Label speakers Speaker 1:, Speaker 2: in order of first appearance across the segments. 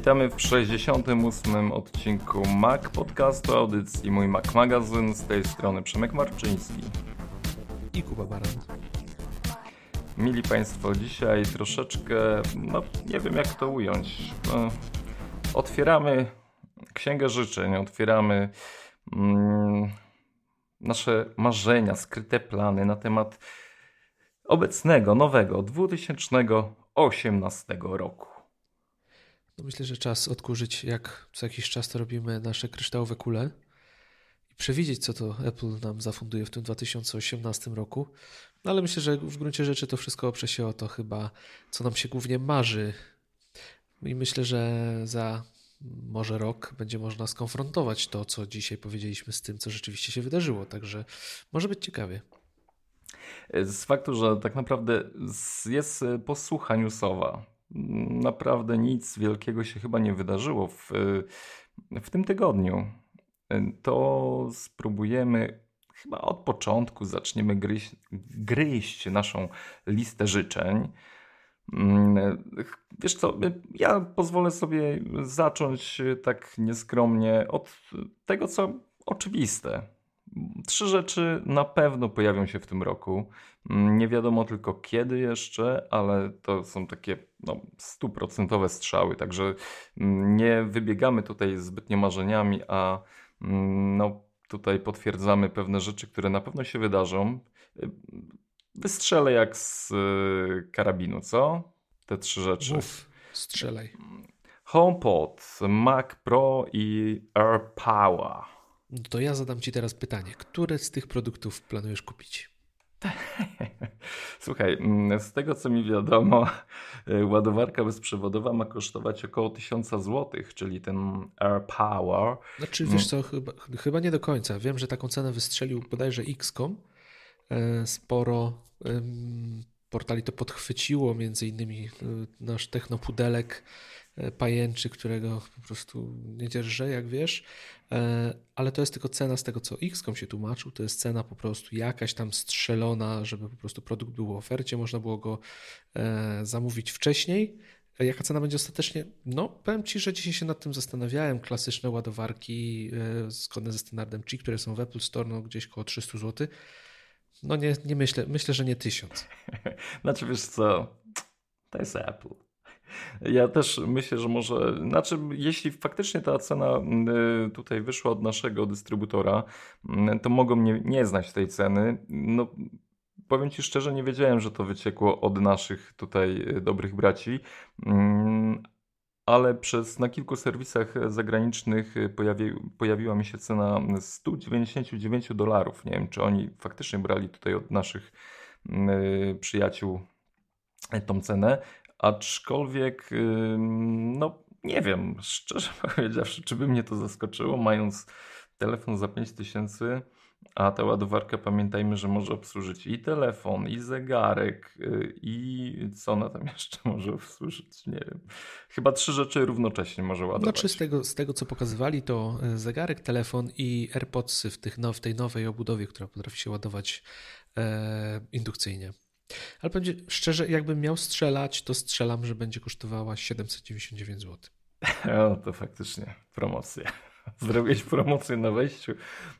Speaker 1: Witamy w 68. odcinku Mac Podcastu, audycji Mój Mac Magazyn. Z tej strony Przemek Marczyński.
Speaker 2: I Kuba Baran.
Speaker 1: Mili Państwo, dzisiaj troszeczkę, no nie wiem jak to ująć. No, otwieramy Księgę Życzeń, otwieramy mm, nasze marzenia, skryte plany na temat obecnego, nowego 2018 roku.
Speaker 2: No myślę, że czas odkurzyć, jak co jakiś czas to robimy nasze kryształowe kule i przewidzieć, co to Apple nam zafunduje w tym 2018 roku. No ale myślę, że w gruncie rzeczy to wszystko oprze się o to chyba, co nam się głównie marzy. I myślę, że za może rok będzie można skonfrontować to, co dzisiaj powiedzieliśmy z tym, co rzeczywiście się wydarzyło. Także może być ciekawie.
Speaker 1: Z faktu, że tak naprawdę jest posłucha newsowa. Naprawdę nic wielkiego się chyba nie wydarzyło w, w tym tygodniu. To spróbujemy chyba od początku zaczniemy gryźć, gryźć naszą listę życzeń. Mm, wiesz co, ja pozwolę sobie zacząć tak nieskromnie od tego, co oczywiste. Trzy rzeczy na pewno pojawią się w tym roku. Mm, nie wiadomo tylko kiedy jeszcze, ale to są takie no, stuprocentowe strzały, także mm, nie wybiegamy tutaj zbytnio marzeniami, a no, tutaj potwierdzamy pewne rzeczy, które na pewno się wydarzą. Wystrzelę jak z y, karabinu, co? Te trzy rzeczy.
Speaker 2: Mów, strzelaj.
Speaker 1: HomePod, Mac Pro i AirPower.
Speaker 2: No to ja zadam Ci teraz pytanie. Które z tych produktów planujesz kupić?
Speaker 1: Słuchaj, mm, z tego co mi wiadomo, y, ładowarka bezprzewodowa ma kosztować około 1000 zł, czyli ten AirPower.
Speaker 2: Znaczy, wiesz co, chyba, chyba nie do końca. Wiem, że taką cenę wystrzelił bodajże X.com. E, sporo portali to podchwyciło, między innymi e, nasz technopudelek e, pajęczy, którego po prostu nie dzierżę, jak wiesz, ale to jest tylko cena z tego, co Xcom się tłumaczył, to jest cena po prostu jakaś tam strzelona, żeby po prostu produkt był w ofercie, można było go zamówić wcześniej. Jaka cena będzie ostatecznie? No, powiem Ci, że dzisiaj się nad tym zastanawiałem. Klasyczne ładowarki zgodne ze standardem Qi, które są w Apple Store, no gdzieś koło 300 zł. No nie, nie myślę, myślę, że nie tysiąc.
Speaker 1: znaczy wiesz co, to jest Apple. Ja też myślę, że może, znaczy jeśli faktycznie ta cena y, tutaj wyszła od naszego dystrybutora, y, to mogą nie, nie znać tej ceny. No, powiem Ci szczerze, nie wiedziałem, że to wyciekło od naszych tutaj y, dobrych braci, mm, ale przez, na kilku serwisach zagranicznych pojawi, pojawiła mi się cena 199 dolarów. Nie wiem, czy oni faktycznie brali tutaj od naszych y, przyjaciół tą cenę, aczkolwiek no nie wiem, szczerze powiedziawszy, czy by mnie to zaskoczyło, mając telefon za 5000 a ta ładowarka pamiętajmy, że może obsłużyć i telefon, i zegarek, y, i co ona tam jeszcze może obsłużyć? Nie wiem. Chyba trzy rzeczy równocześnie może ładować.
Speaker 2: Znaczy z tego, z tego co pokazywali, to y, zegarek, telefon i AirPodsy w, tych, no, w tej nowej obudowie, która potrafi się ładować e, indukcyjnie. Ale będzie szczerze, jakbym miał strzelać, to strzelam, że będzie kosztowała 799 zł.
Speaker 1: No to faktycznie promocja. zrobić promocję na wejściu.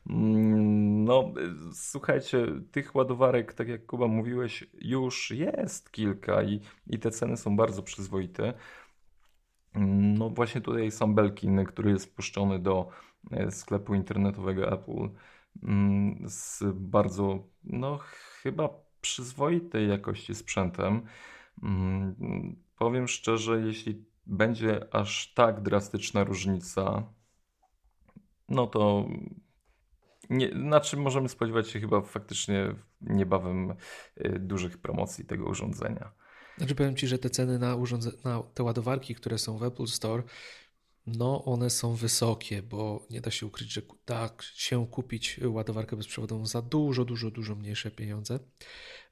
Speaker 1: Mm, no, słuchajcie, tych ładowarek, tak jak Kuba mówiłeś, już jest kilka i, i te ceny są bardzo przyzwoite. Mm, no właśnie tutaj sam Belkin, który jest puszczony do e, sklepu internetowego Apple mm, z bardzo, no chyba przyzwoitej jakości sprzętem. Powiem szczerze, jeśli będzie aż tak drastyczna różnica, no to nie, znaczy możemy spodziewać się chyba faktycznie niebawem y, dużych promocji tego urządzenia.
Speaker 2: Znaczy powiem Ci, że te ceny na, urządze- na te ładowarki, które są w Apple Store, no one są wysokie, bo nie da się ukryć, że da się kupić ładowarkę bezprzewodową za dużo, dużo, dużo mniejsze pieniądze.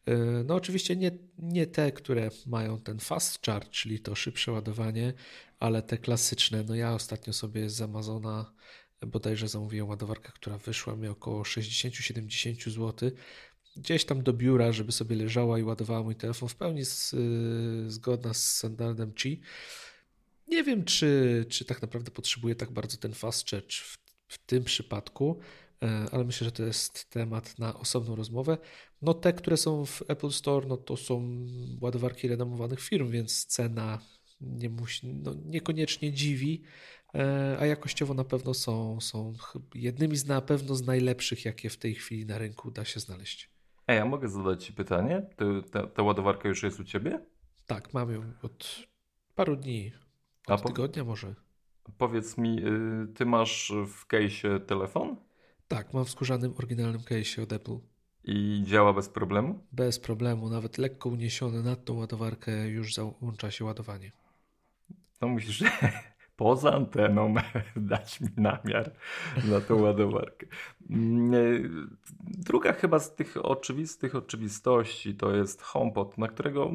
Speaker 2: Y, no oczywiście nie, nie te, które mają ten fast charge, czyli to szybsze ładowanie, ale te klasyczne. No ja ostatnio sobie z Amazona bodajże zamówiłem ładowarkę, która wyszła mi około 60-70 zł. Gdzieś tam do biura, żeby sobie leżała i ładowała mój telefon, w pełni z, yy, zgodna z standardem Qi. Nie wiem, czy, czy tak naprawdę potrzebuję tak bardzo ten fast charge w, w tym przypadku, e, ale myślę, że to jest temat na osobną rozmowę. No te, które są w Apple Store, no to są ładowarki renomowanych firm, więc cena nie musi, no niekoniecznie dziwi, e, a jakościowo na pewno są, są jednymi z na pewno z najlepszych, jakie w tej chwili na rynku da się znaleźć.
Speaker 1: Ej, ja mogę zadać Ci pytanie? ta, ta ładowarka już jest u Ciebie?
Speaker 2: Tak, mam ją od paru dni, od po... tygodnia może.
Speaker 1: Powiedz mi, y, Ty masz w case'ie telefon?
Speaker 2: Tak, mam w skórzanym, oryginalnym case'ie od Apple.
Speaker 1: I działa bez problemu?
Speaker 2: Bez problemu, nawet lekko uniesiony nad tą ładowarkę już załącza się ładowanie.
Speaker 1: No musisz poza anteną dać mi namiar na tą ładowarkę. Mm, e, druga chyba z tych oczywistych oczywistości to jest HomePod, na którego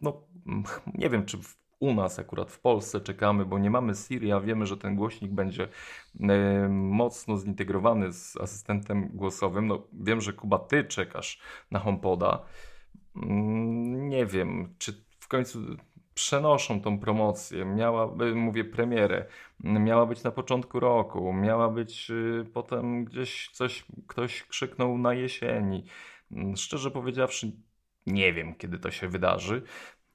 Speaker 1: no, nie wiem, czy u nas akurat w Polsce czekamy, bo nie mamy Siri, a wiemy, że ten głośnik będzie e, mocno zintegrowany z asystentem głosowym. No, wiem, że Kuba, ty czekasz na HomePoda. Mm, nie wiem, czy w końcu przenoszą tą promocję. Miała, mówię, premierę. Miała być na początku roku, miała być y, potem gdzieś coś, ktoś krzyknął na jesieni. Mm, szczerze powiedziawszy, nie wiem, kiedy to się wydarzy.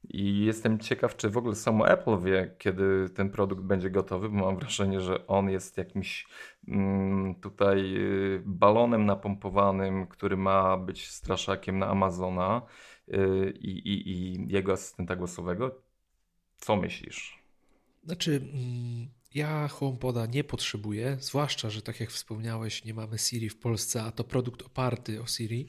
Speaker 1: I jestem ciekaw, czy w ogóle samo Apple wie, kiedy ten produkt będzie gotowy, bo mam wrażenie, że on jest jakimś mm, tutaj y, balonem napompowanym, który ma być straszakiem na Amazona y, i, i, jego asystenta głosowego. Co myślisz?
Speaker 2: Znaczy, mm, ja HomePoda nie potrzebuję, zwłaszcza, że tak jak wspomniałeś, nie mamy Siri w Polsce, a to produkt oparty o Siri.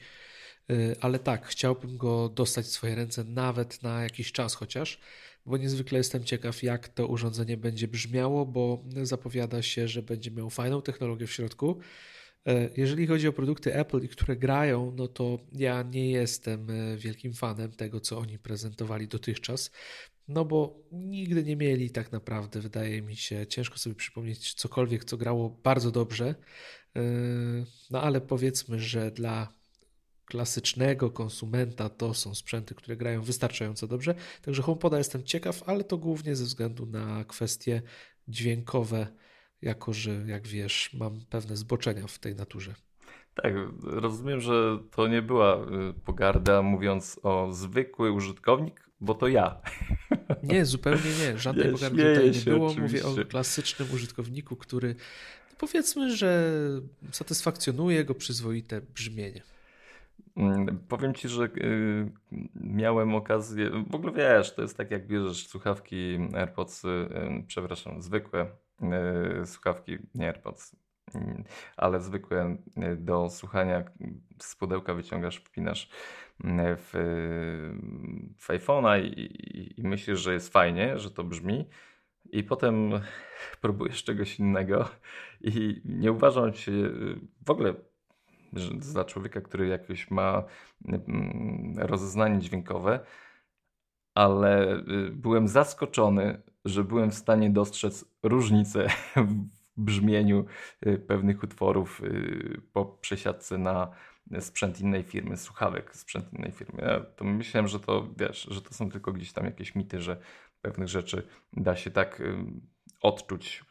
Speaker 2: Y, ale tak, chciałbym go dostać w swoje ręce nawet na jakiś czas chociaż, bo niezwykle jestem ciekaw, jak to urządzenie będzie brzmiało, bo zapowiada się, że będzie miał fajną technologię w środku. Y, jeżeli chodzi o produkty Apple, które grają, no to ja nie jestem y, wielkim fanem tego, co oni prezentowali dotychczas. No bo nigdy nie mieli tak naprawdę, wydaje mi się, ciężko sobie przypomnieć cokolwiek, co grało bardzo dobrze. No ale powiedzmy, że dla klasycznego konsumenta to są sprzęty, które grają wystarczająco dobrze. Także HomePoda jestem ciekaw, ale to głównie ze względu na kwestie dźwiękowe, jako że jak wiesz, mam pewne zboczenia w tej naturze.
Speaker 1: Tak, rozumiem, że to nie była y, pogarda mówiąc o zwykły użytkownik, bo to ja.
Speaker 2: Nie, zupełnie nie. Żadnej ja pogardy tutaj nie było. Oczywiście. Mówię o klasycznym użytkowniku, który powiedzmy, że satysfakcjonuje go przyzwoite brzmienie.
Speaker 1: Mm, powiem ci, że y, miałem okazję, w ogóle wiesz, to jest tak jak bierzesz słuchawki AirPods, y, przepraszam, zwykłe y, słuchawki, nie AirPods, mm, ale zwykłe do słuchania z pudełka wyciągasz, wpinasz w, w iPhone'a i, i, i myślisz, że jest fajnie, że to brzmi, i potem próbujesz czegoś innego i nie uważam się w ogóle za człowieka, który jakoś ma mm, rozeznanie dźwiękowe, ale y, byłem zaskoczony, że byłem w stanie dostrzec różnicę w brzmieniu y, pewnych utworów y, po przesiadce na sprzęt innej firmy, słuchawek sprzęt innej firmy. Ja to myślałem, że to wiesz, że to są tylko gdzieś tam jakieś mity, że pewnych rzeczy da się tak odczuć.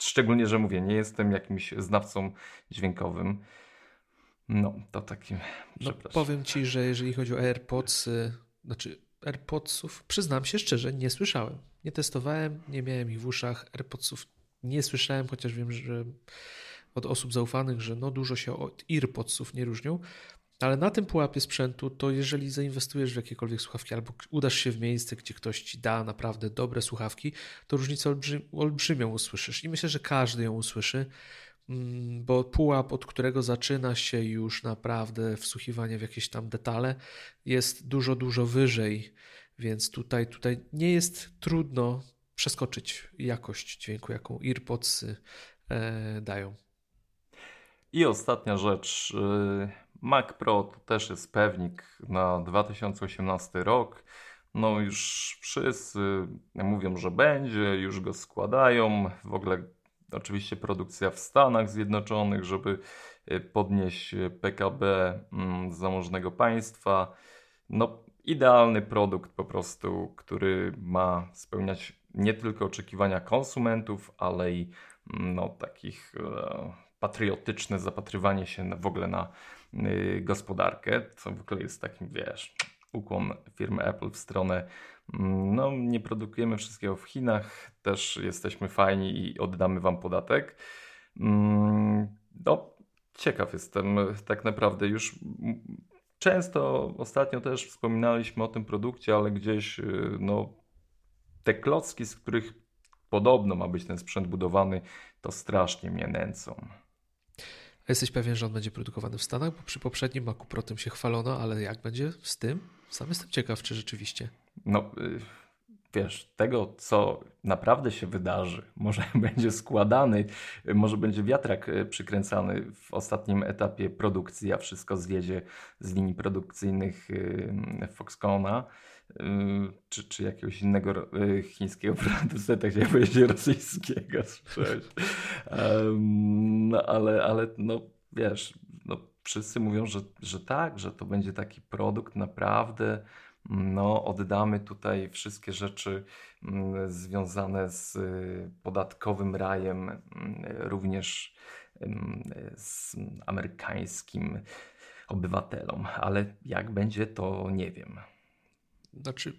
Speaker 1: Szczególnie, że mówię, nie jestem jakimś znawcą dźwiękowym. No, to taki.
Speaker 2: No, powiem ci, że jeżeli chodzi o AirPods, znaczy AirPodsów, przyznam się szczerze, nie słyszałem. Nie testowałem, nie miałem ich w uszach. AirPodsów nie słyszałem, chociaż wiem, że od osób zaufanych, że no dużo się od AirPodsów nie różnią. Ale na tym pułapie sprzętu, to jeżeli zainwestujesz w jakiekolwiek słuchawki albo udasz się w miejsce, gdzie ktoś ci da naprawdę dobre słuchawki, to różnicę olbrzym, olbrzymią usłyszysz. I myślę, że każdy ją usłyszy. Mm, bo pułap, od którego zaczyna się już naprawdę wsłuchiwanie w jakieś tam detale, jest dużo, dużo wyżej, więc tutaj, tutaj nie jest trudno przeskoczyć jakość dźwięku, jaką earpods e, dają.
Speaker 1: I ostatnia rzecz. Y, Mac Pro to też jest pewnik na 2018 rok. No już wszyscy mówią, że będzie, już go składają. W ogóle oczywiście produkcja w Stanach Zjednoczonych, żeby e, podnieść e, PKB mm, zamożnego państwa. No, idealny produkt po prostu, który ma spełniać nie tylko oczekiwania konsumentów, ale i mm, no, takich e, patriotyczne zapatrywanie się w ogóle na y, gospodarkę, co w ogóle jest takim, wiesz, ukłon firmy Apple w stronę no, nie produkujemy wszystkiego w Chinach, też jesteśmy fajni i oddamy wam podatek. Mm, no, ciekaw jestem tak naprawdę już często ostatnio też wspominaliśmy o tym produkcie, ale gdzieś y, no, te klocki, z których podobno ma być ten sprzęt budowany, to strasznie mnie nęcą.
Speaker 2: Jesteś pewien, że on będzie produkowany w Stanach? Bo przy poprzednim Macu Pro tym się chwalono, ale jak będzie z tym? Sam jestem ciekaw, czy rzeczywiście.
Speaker 1: No, y, wiesz, tego, co naprawdę się wydarzy, może będzie składany, może będzie wiatrak y, przykręcany w ostatnim etapie produkcji, a wszystko zjedzie z linii produkcyjnych y, Foxconna czy, czy jakiegoś innego chińskiego producenta, chciałem powiedzieć rosyjskiego, słyszałeś. No ale, ale no wiesz, no, wszyscy mówią, że, że tak, że to będzie taki produkt naprawdę no, oddamy tutaj wszystkie rzeczy mm, związane z y, podatkowym rajem, mm, również z amerykańskim obywatelom, ale jak będzie, to nie wiem.
Speaker 2: Znaczy,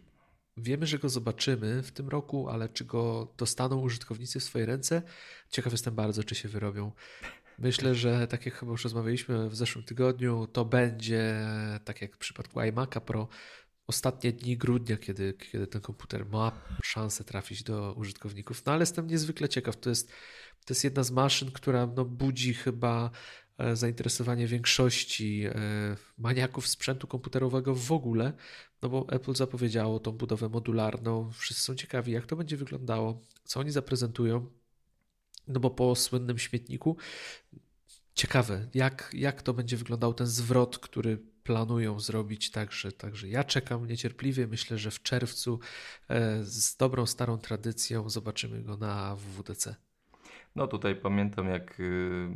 Speaker 2: wiemy, że go zobaczymy w tym roku, ale czy go dostaną użytkownicy w swoje ręce? Ciekaw jestem bardzo, czy się wyrobią. Myślę, że tak jak chyba już rozmawialiśmy w zeszłym tygodniu, to będzie, tak jak w przypadku iMac'a Pro, ostatnie dni grudnia, kiedy, kiedy ten komputer ma szansę trafić do użytkowników. No ale jestem niezwykle ciekaw. To jest, to jest jedna z maszyn, która no, budzi chyba zainteresowanie większości e, maniaków sprzętu komputerowego w ogóle, no bo Apple zapowiedziało tą budowę modularną. Wszyscy są ciekawi, jak to będzie wyglądało, co oni zaprezentują. No bo po słynnym śmietniku ciekawe, jak, jak to będzie wyglądał ten zwrot, który planują zrobić. Także, także ja czekam niecierpliwie. Myślę, że w czerwcu e, z dobrą, starą tradycją zobaczymy go na WWDC.
Speaker 1: No tutaj pamiętam, jak y,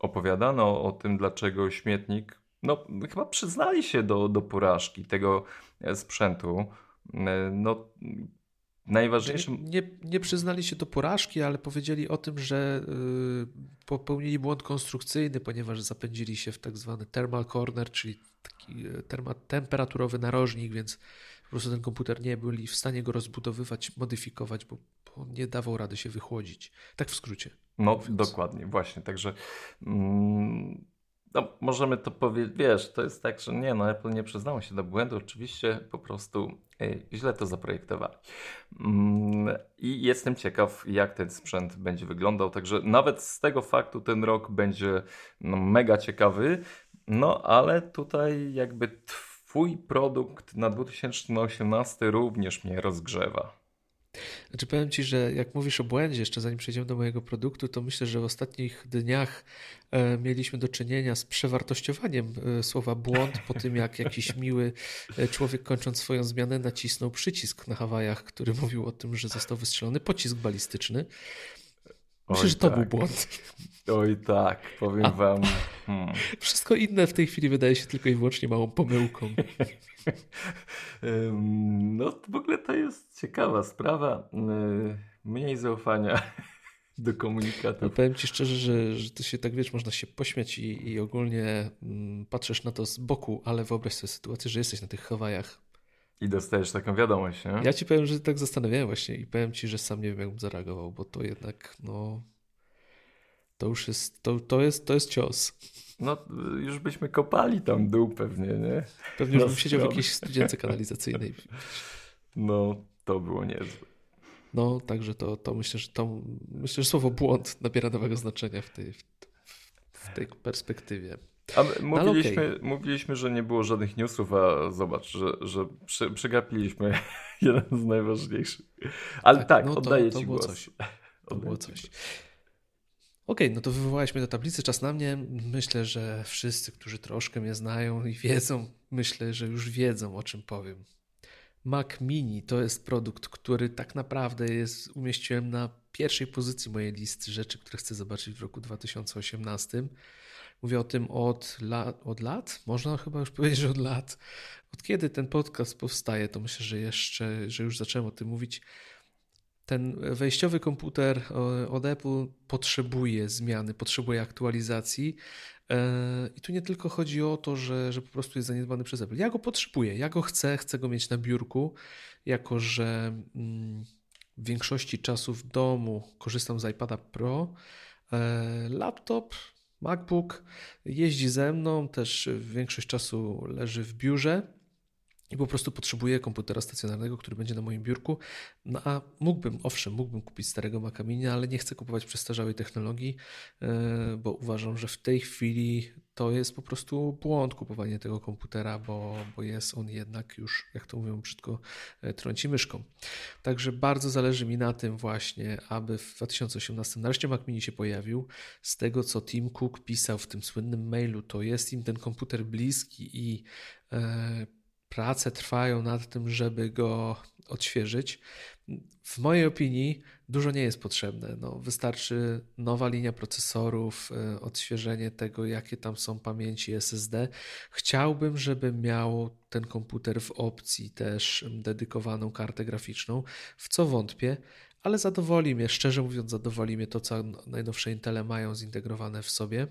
Speaker 1: opowiadano o tym, dlaczego śmietnik, no chyba przyznali się do, do porażki tego e, sprzętu. E, no Najważniejszym.
Speaker 2: Nie, nie przyznali się do porażki, ale powiedzieli o tym, że y, popełnili błąd konstrukcyjny, ponieważ zapędzili się w tak zwany thermal corner, czyli taki terma, temperaturowy narożnik, więc po prostu ten komputer nie byli w stanie go rozbudowywać, modyfikować, bo, bo nie dawał rady się wychłodzić. Tak w skrócie.
Speaker 1: No, mówiąc. dokładnie, właśnie. Także. Mm no, możemy to powiedzieć, wiesz, to jest tak, że nie, no Apple nie przyznało się do błędu, oczywiście po prostu ej, źle to zaprojektowali. Mm, I jestem ciekaw, jak ten sprzęt będzie wyglądał, także nawet z tego faktu ten rok będzie no, mega ciekawy, no ale tutaj jakby twój produkt na 2018 również mnie rozgrzewa.
Speaker 2: Znaczy powiem Ci, że jak mówisz o błędzie, jeszcze zanim przejdziemy do mojego produktu, to myślę, że w ostatnich dniach e, mieliśmy do czynienia z przewartościowaniem e, słowa błąd po tym, jak jakiś miły e, człowiek kończąc swoją zmianę nacisnął przycisk na Hawajach, który mówił o tym, że został wystrzelony pocisk balistyczny. Że to tak. był błąd.
Speaker 1: Oj tak, powiem A, wam.
Speaker 2: Hmm. Wszystko inne w tej chwili wydaje się tylko i wyłącznie małą pomyłką.
Speaker 1: no w ogóle to jest ciekawa sprawa. Mniej zaufania do komunikatu. No,
Speaker 2: powiem Ci szczerze, że, że to się tak wiesz, można się pośmiać i, i ogólnie mm, patrzysz na to z boku, ale wyobraź sobie sytuację, że jesteś na tych Hawajach.
Speaker 1: I dostajesz taką wiadomość, nie?
Speaker 2: Ja Ci powiem, że tak zastanawiałem właśnie i powiem Ci, że sam nie wiem, jakbym zareagował, bo to jednak, no... To już jest, to, to jest, to jest cios.
Speaker 1: No, już byśmy kopali tam dół pewnie, nie?
Speaker 2: Pewnie już bym siedział w jakiejś studience kanalizacyjnej.
Speaker 1: No, to było niezłe.
Speaker 2: No, także to, to myślę, że to, myślę, że słowo błąd nabiera nowego znaczenia w tej, w, w tej perspektywie.
Speaker 1: A mówiliśmy, okay. mówiliśmy, że nie było żadnych newsów, a zobacz, że, że przy, przegapiliśmy jeden z najważniejszych. Ale tak, tak no oddaję to, to ci głos. Coś.
Speaker 2: To było coś. Okej, okay, no to wywołałeś mnie do tablicy, czas na mnie. Myślę, że wszyscy, którzy troszkę mnie znają i wiedzą, myślę, że już wiedzą, o czym powiem. Mac Mini to jest produkt, który tak naprawdę jest, umieściłem na pierwszej pozycji mojej listy rzeczy, które chcę zobaczyć w roku 2018. Mówię o tym od, la, od lat, można chyba już powiedzieć, że od lat. Od kiedy ten podcast powstaje, to myślę, że jeszcze, że już zacząłem o tym mówić. ten wejściowy komputer od Apple potrzebuje zmiany, potrzebuje aktualizacji. I tu nie tylko chodzi o to, że, że po prostu jest zaniedbany przez Apple. Ja go potrzebuję, ja go chcę, chcę go mieć na biurku, jako że mm, w większości czasu w domu korzystam z iPada Pro. Laptop MacBook jeździ ze mną, też większość czasu leży w biurze i po prostu potrzebuję komputera stacjonarnego, który będzie na moim biurku. No a mógłbym, owszem, mógłbym kupić starego Maca Mini, ale nie chcę kupować przestarzałej technologii, e, bo uważam, że w tej chwili to jest po prostu błąd kupowanie tego komputera, bo, bo jest on jednak już, jak to mówią brzydko, e, trąci myszką. Także bardzo zależy mi na tym właśnie, aby w 2018 nareszcie Mac Mini się pojawił. Z tego, co Tim Cook pisał w tym słynnym mailu, to jest im ten komputer bliski i e, prace trwają nad tym, żeby go odświeżyć. W mojej opinii dużo nie jest potrzebne. No, wystarczy nowa linia procesorów, e, odświeżenie tego, jakie tam są pamięci SSD. Chciałbym, żeby miał ten komputer w opcji też dedykowaną kartę graficzną, w co wątpię, ale zadowoli mnie, szczerze mówiąc, zadowoli mnie to, co najnowsze Intele mają zintegrowane w sobie.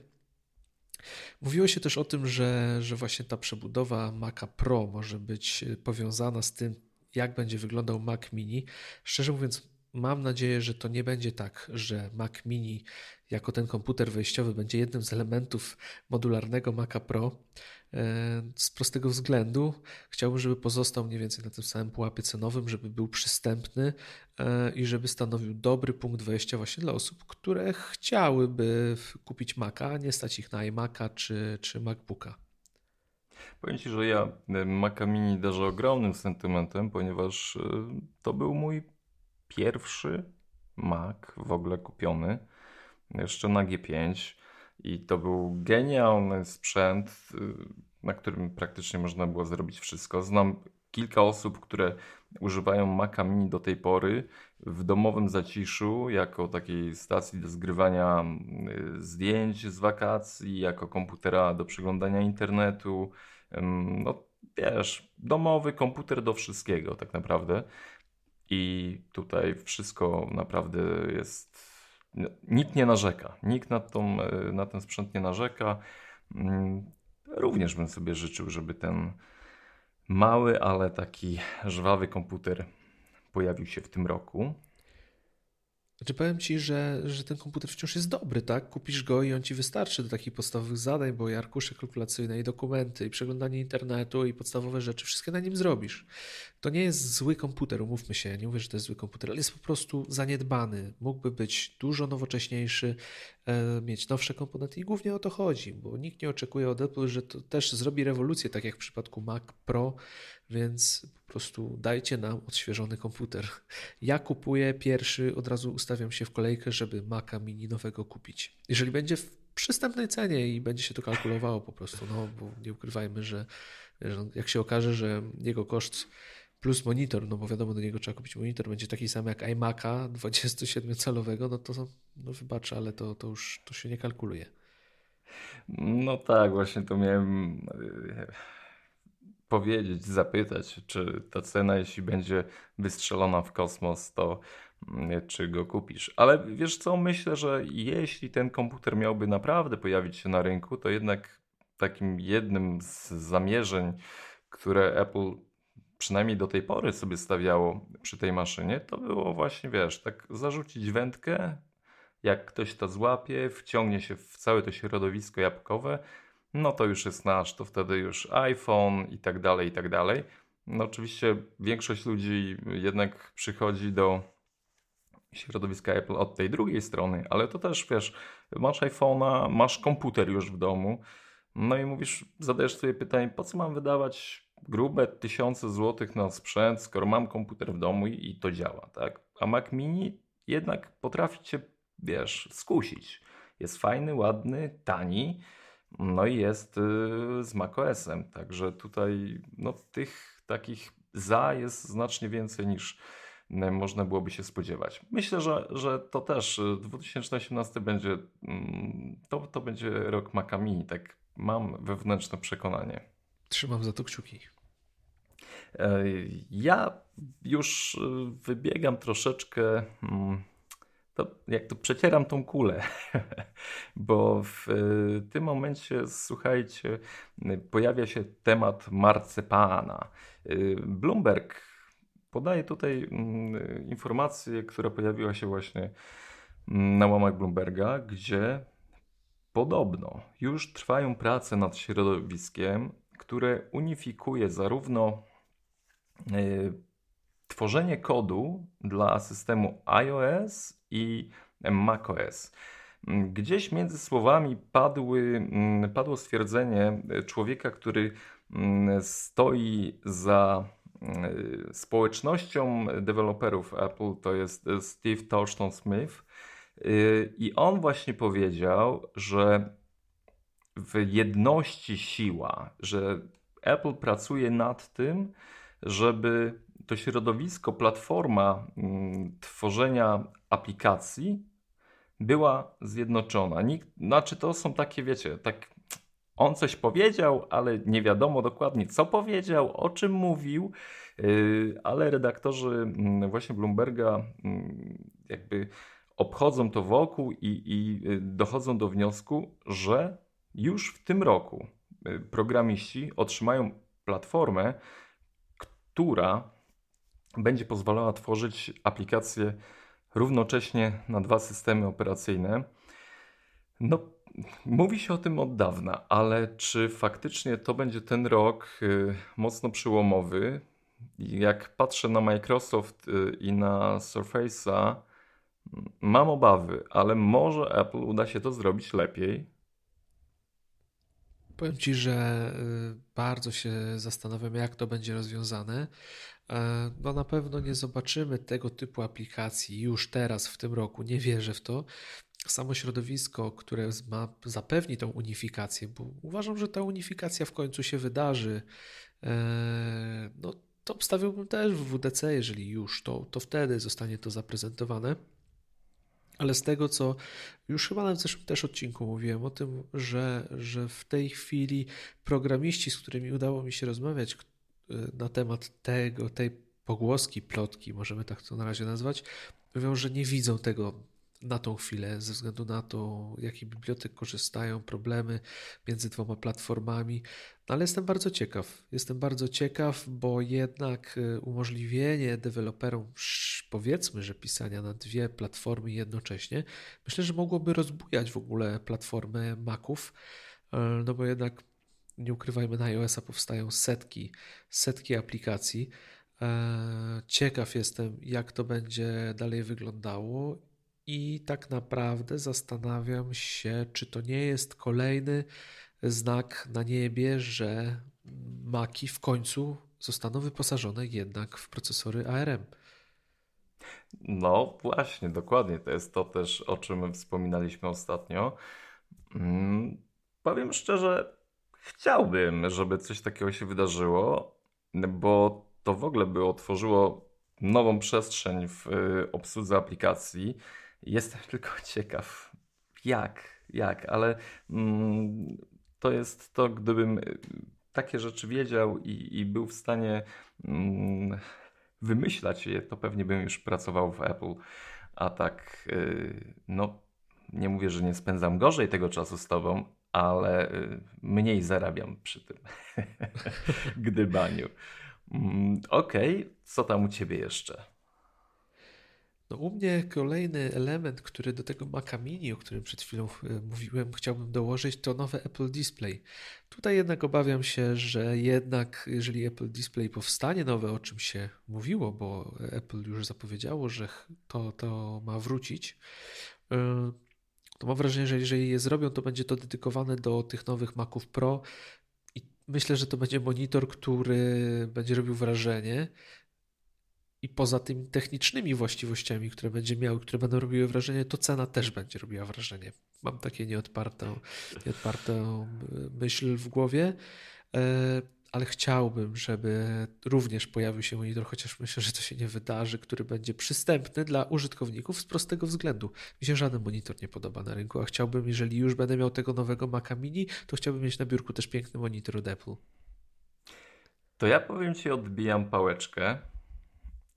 Speaker 2: Mówiło się też o tym, że, że właśnie ta przebudowa Maca Pro może być e, powiązana z tym, jak będzie wyglądał Mac Mini. Szczerze mówiąc, mam nadzieję, że to nie będzie tak, że Mac Mini jako ten komputer wejściowy będzie jednym z elementów modularnego Maca Pro. E, z prostego względu chciałbym, żeby pozostał mniej więcej na tym samym pułapie cenowym, żeby był przystępny e, i żeby stanowił dobry punkt wejścia właśnie dla osób, które chciałyby kupić Maca, a nie stać ich na iMac'a czy, czy MacBooka.
Speaker 1: Powiem Ci, że ja e, Maca Mini darzę ogromnym sentymentem, ponieważ to był mój pierwszy Mac w ogóle kupiony, jeszcze na G5 i to był genialny sprzęt, y, na którym praktycznie można było zrobić wszystko. Znam kilka osób, które używają Maca Mini do tej pory w domowym zaciszu, jako takiej stacji do zgrywania y, zdjęć z wakacji, jako komputera do przeglądania internetu. No wiesz, domowy komputer do wszystkiego tak naprawdę. I tutaj wszystko naprawdę jest nikt nie narzeka. Nikt na, tą, e, na ten sprzęt nie narzeka. Mm, również bym sobie życzył, żeby ten mały, ale taki żwawy komputer pojawił się w tym roku.
Speaker 2: Znaczy powiem Ci, że, że ten komputer wciąż jest dobry, tak? Kupisz go i on Ci wystarczy do takich podstawowych zadań, bo i arkusze kalkulacyjne, i dokumenty, i przeglądanie internetu, i podstawowe rzeczy, wszystkie na nim zrobisz. To nie jest zły komputer, umówmy się, nie mówię, że to jest zły komputer, ale jest po prostu zaniedbany. Mógłby być dużo nowocześniejszy, e, mieć nowsze komponenty i głównie o to chodzi, bo nikt nie oczekuje od Apple, że to też zrobi rewolucję, tak jak w przypadku Mac Pro, więc po prostu dajcie nam odświeżony komputer. Ja kupuję pierwszy, od razu ustawiam się w kolejkę, żeby Maca Mini nowego kupić. Jeżeli będzie w przystępnej cenie i będzie się to kalkulowało po prostu, no bo nie ukrywajmy, że, jak się okaże, że jego koszt plus monitor, no bo wiadomo, do niego trzeba kupić monitor, będzie taki sam jak iMac'a 27-calowego, no to no wybacz, ale to, to już to się nie kalkuluje.
Speaker 1: No tak, właśnie to miałem powiedzieć, zapytać, czy ta cena, jeśli będzie wystrzelona w kosmos, to mm, czy go kupisz. Ale wiesz co, myślę, że jeśli ten komputer miałby naprawdę pojawić się na rynku, to jednak takim jednym z zamierzeń, które Apple przynajmniej do tej pory sobie stawiało przy tej maszynie, to było właśnie, wiesz, tak zarzucić wędkę, jak ktoś to złapie, wciągnie się w całe to środowisko jabłkowe, no to już jest nasz, to wtedy już iPhone i tak dalej, i tak dalej. No oczywiście większość ludzi jednak przychodzi do środowiska Apple od tej drugiej strony, ale to też wiesz, masz iPhone'a, masz komputer już w domu, no i mówisz, zadajesz sobie pytanie, po co mam wydawać grube tysiące złotych na sprzęt, skoro mam komputer w domu i, i to działa, tak? A Mac Mini jednak potrafi cię, wiesz, skusić. Jest fajny, ładny, tani, no i jest y, z macOSem, także tutaj no, tych takich za jest znacznie więcej niż y, można byłoby się spodziewać. Myślę, że, że to też 2018 y, będzie mm, to, to będzie rok Maca Mini, tak mam wewnętrzne przekonanie.
Speaker 2: Trzymam za to kciuki.
Speaker 1: Ja już wybiegam troszeczkę mm, to jak to przecieram tą kulę, bo w tym momencie, słuchajcie, pojawia się temat marcepana. Bloomberg podaje tutaj mm, informację, która pojawiła się właśnie mm, na łamach Bloomberga, gdzie podobno już trwają prace nad środowiskiem, które unifikuje zarówno y, tworzenie kodu dla systemu iOS i macOS. Gdzieś między słowami padły, mm, padło stwierdzenie człowieka, który mm, stoi za mm, społecznością deweloperów Apple, to jest Steve Torsten Smith. Y, I on właśnie powiedział, że w jedności siła, że Apple pracuje nad tym, żeby to środowisko, platforma mm, tworzenia aplikacji była zjednoczona. Nikt, znaczy to są takie, wiecie, tak on coś powiedział, ale nie wiadomo dokładnie co powiedział, o czym mówił, yy, ale redaktorzy mm, właśnie Bloomberga mm, jakby obchodzą to wokół i, i y, dochodzą do wniosku, że już w tym roku y, programiści otrzymają platformę, która będzie pozwalała tworzyć aplikacje równocześnie na dwa systemy operacyjne. No, mówi się o tym od dawna, ale czy faktycznie to będzie ten rok y, mocno przyłomowy? Jak patrzę na Microsoft y, i na Surface'a, mam obawy, ale może Apple uda się to zrobić lepiej.
Speaker 2: Powiem Ci, że y, bardzo się zastanawiam, jak to będzie rozwiązane. E, no na pewno nie zobaczymy tego typu aplikacji już teraz w tym roku, nie wierzę w to. Samo środowisko, które ma, zapewni tą unifikację, bo uważam, że ta unifikacja w końcu się wydarzy. E, no, to obstawiłbym też w WDC, jeżeli już, to, to wtedy zostanie to zaprezentowane. Ale z tego, co już chyba w zeszłym też odcinku mówiłem o tym, że, że w tej chwili programiści, z którymi udało mi się rozmawiać na temat tego, tej pogłoski, plotki, możemy tak to na razie nazwać, mówią, że nie widzą tego na tą chwilę, ze względu na to, jakich bibliotek korzystają, problemy między dwoma platformami. No ale jestem bardzo ciekaw. Jestem bardzo ciekaw, bo jednak y, umożliwienie deweloperom, powiedzmy, że pisania na dwie platformy jednocześnie, myślę, że mogłoby rozbujać w ogóle platformę Maców, y, no bo jednak nie ukrywajmy, na iOS-a powstają setki, setki aplikacji. E, ciekaw jestem, jak to będzie dalej wyglądało i tak naprawdę zastanawiam się, czy to nie jest kolejny znak na niebie, że Maki w końcu zostaną wyposażone jednak w procesory ARM.
Speaker 1: No właśnie, dokładnie. To jest to też, o czym wspominaliśmy ostatnio. Hmm, powiem szczerze, chciałbym, żeby coś takiego się wydarzyło, bo to w ogóle by otworzyło nową przestrzeń w y, obsłudze aplikacji. Jestem tylko ciekaw, jak, jak, ale mm, to jest to, gdybym y, takie rzeczy wiedział i, i był w stanie mm, wymyślać je, to pewnie bym już pracował w Apple. A tak, y, no, nie mówię, że nie spędzam gorzej tego czasu z tobą, ale y, mniej zarabiam przy tym gdybaniu. Mm, okej, okay. co tam u ciebie jeszcze?
Speaker 2: No u mnie kolejny element, który do tego Maca Mini, o którym przed chwilą y, mówiłem, chciałbym dołożyć, to nowe Apple Display. Tutaj jednak obawiam się, że jednak jeżeli Apple Display powstanie nowe, o czym się mówiło, bo Apple już zapowiedziało, że to, to ma wrócić, y, to mam wrażenie, że jeżeli je zrobią, to będzie to dedykowane do tych nowych Maców Pro i myślę, że to będzie monitor, który będzie robił wrażenie i poza tymi technicznymi właściwościami, które będzie miał, które będą robiły wrażenie, to cena też będzie robiła wrażenie. Mam takie nieodpartą, nieodpartą myśl w głowie. E, ale chciałbym, żeby również pojawił się monitor, chociaż myślę, że to się nie wydarzy, który będzie przystępny dla użytkowników z prostego względu. Mi się żaden monitor nie podoba na rynku, a chciałbym, jeżeli już będę miał tego nowego Maca Mini, to chciałbym mieć na biurku też piękny monitor od Apple.
Speaker 1: To ja powiem Ci, odbijam pałeczkę,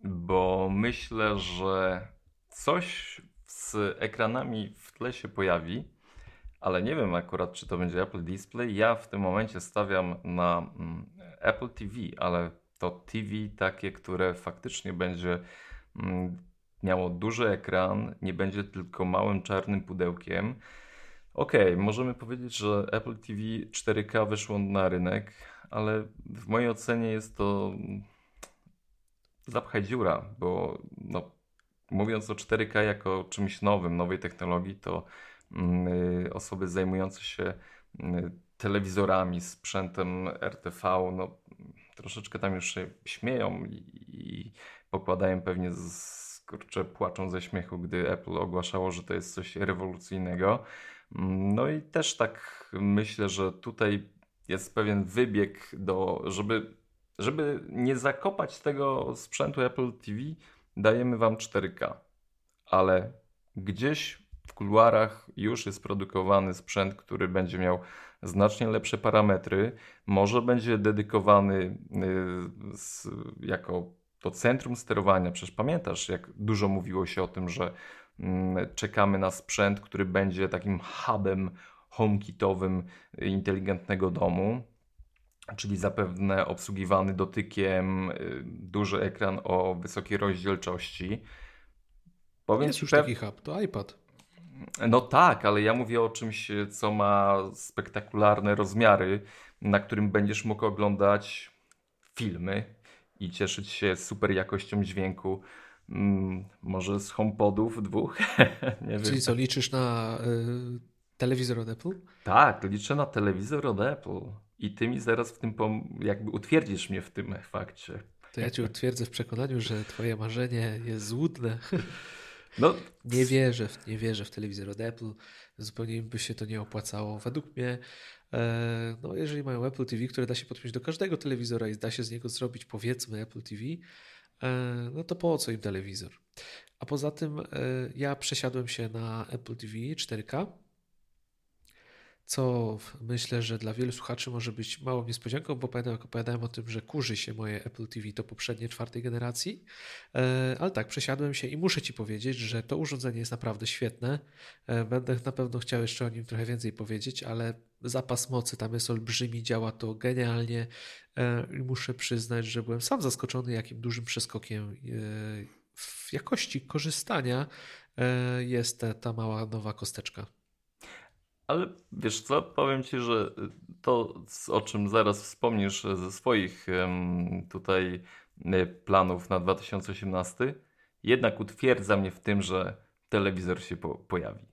Speaker 1: bo myślę, że coś z ekranami w tle się pojawi, ale nie wiem akurat, czy to będzie Apple Display. Ja w tym momencie stawiam na mm, Apple TV, ale to TV takie, które faktycznie będzie mm, miało duży ekran, nie będzie tylko małym czarnym pudełkiem. Okay, możemy powiedzieć, że Apple TV 4K wyszło na rynek, ale w mojej ocenie jest to zapchaj dziura, bo no, mówiąc o 4K jako czymś nowym, nowej technologii, to yy, osoby zajmujące się yy, telewizorami, sprzętem RTV, no troszeczkę tam już się śmieją i, i pokładają pewnie z, kurczę, płaczą ze śmiechu, gdy Apple ogłaszało, że to jest coś rewolucyjnego. No i też tak myślę, że tutaj jest pewien wybieg do, żeby, żeby nie zakopać tego sprzętu Apple TV, dajemy wam 4K. Ale gdzieś w kuluarach już jest produkowany sprzęt, który będzie miał znacznie lepsze parametry. Może będzie dedykowany y, z, jako to centrum sterowania. Przecież pamiętasz, jak dużo mówiło się o tym, że mm, czekamy na sprzęt, który będzie takim hubem HomeKitowym inteligentnego domu, czyli zapewne obsługiwany dotykiem, y, duży ekran o wysokiej rozdzielczości.
Speaker 2: Powiem Jest już pew... taki hub, to iPad.
Speaker 1: No tak, ale ja mówię o czymś, co ma spektakularne rozmiary, na którym będziesz mógł oglądać filmy i cieszyć się super jakością dźwięku. Mm, może z HomePodów dwóch?
Speaker 2: Nie Czyli wiem. co, liczysz na y, telewizor od Apple?
Speaker 1: Tak, liczę na telewizor od Apple. I ty mi zaraz w tym, jakby utwierdzisz mnie w tym fakcie.
Speaker 2: To ja cię utwierdzę w przekonaniu, że twoje marzenie jest złudne. No. Nie wierzę, w, nie wierzę w telewizor od Apple. Zupełnie by się to nie opłacało. Według mnie, e, no jeżeli mają Apple TV, które da się podpiąć do każdego telewizora i da się z niego zrobić powiedzmy Apple TV, e, no to po co im telewizor? A poza tym e, ja przesiadłem się na Apple TV 4K co myślę, że dla wielu słuchaczy może być małą niespodzianką, bo pamiętam, jak opowiadałem o tym, że kurzy się moje Apple TV to poprzednie czwartej generacji, e, ale tak, przesiadłem się i muszę Ci powiedzieć, że to urządzenie jest naprawdę świetne. E, będę na pewno chciał jeszcze o nim trochę więcej powiedzieć, ale zapas mocy tam jest olbrzymi, działa to genialnie e, i muszę przyznać, że byłem sam zaskoczony, jakim dużym przeskokiem w jakości korzystania jest ta mała nowa kosteczka.
Speaker 1: Ale wiesz co, powiem Ci, że to, o czym zaraz wspomnisz ze swoich tutaj e, planów na 2018, jednak utwierdza mnie w tym, że telewizor się po pojawi.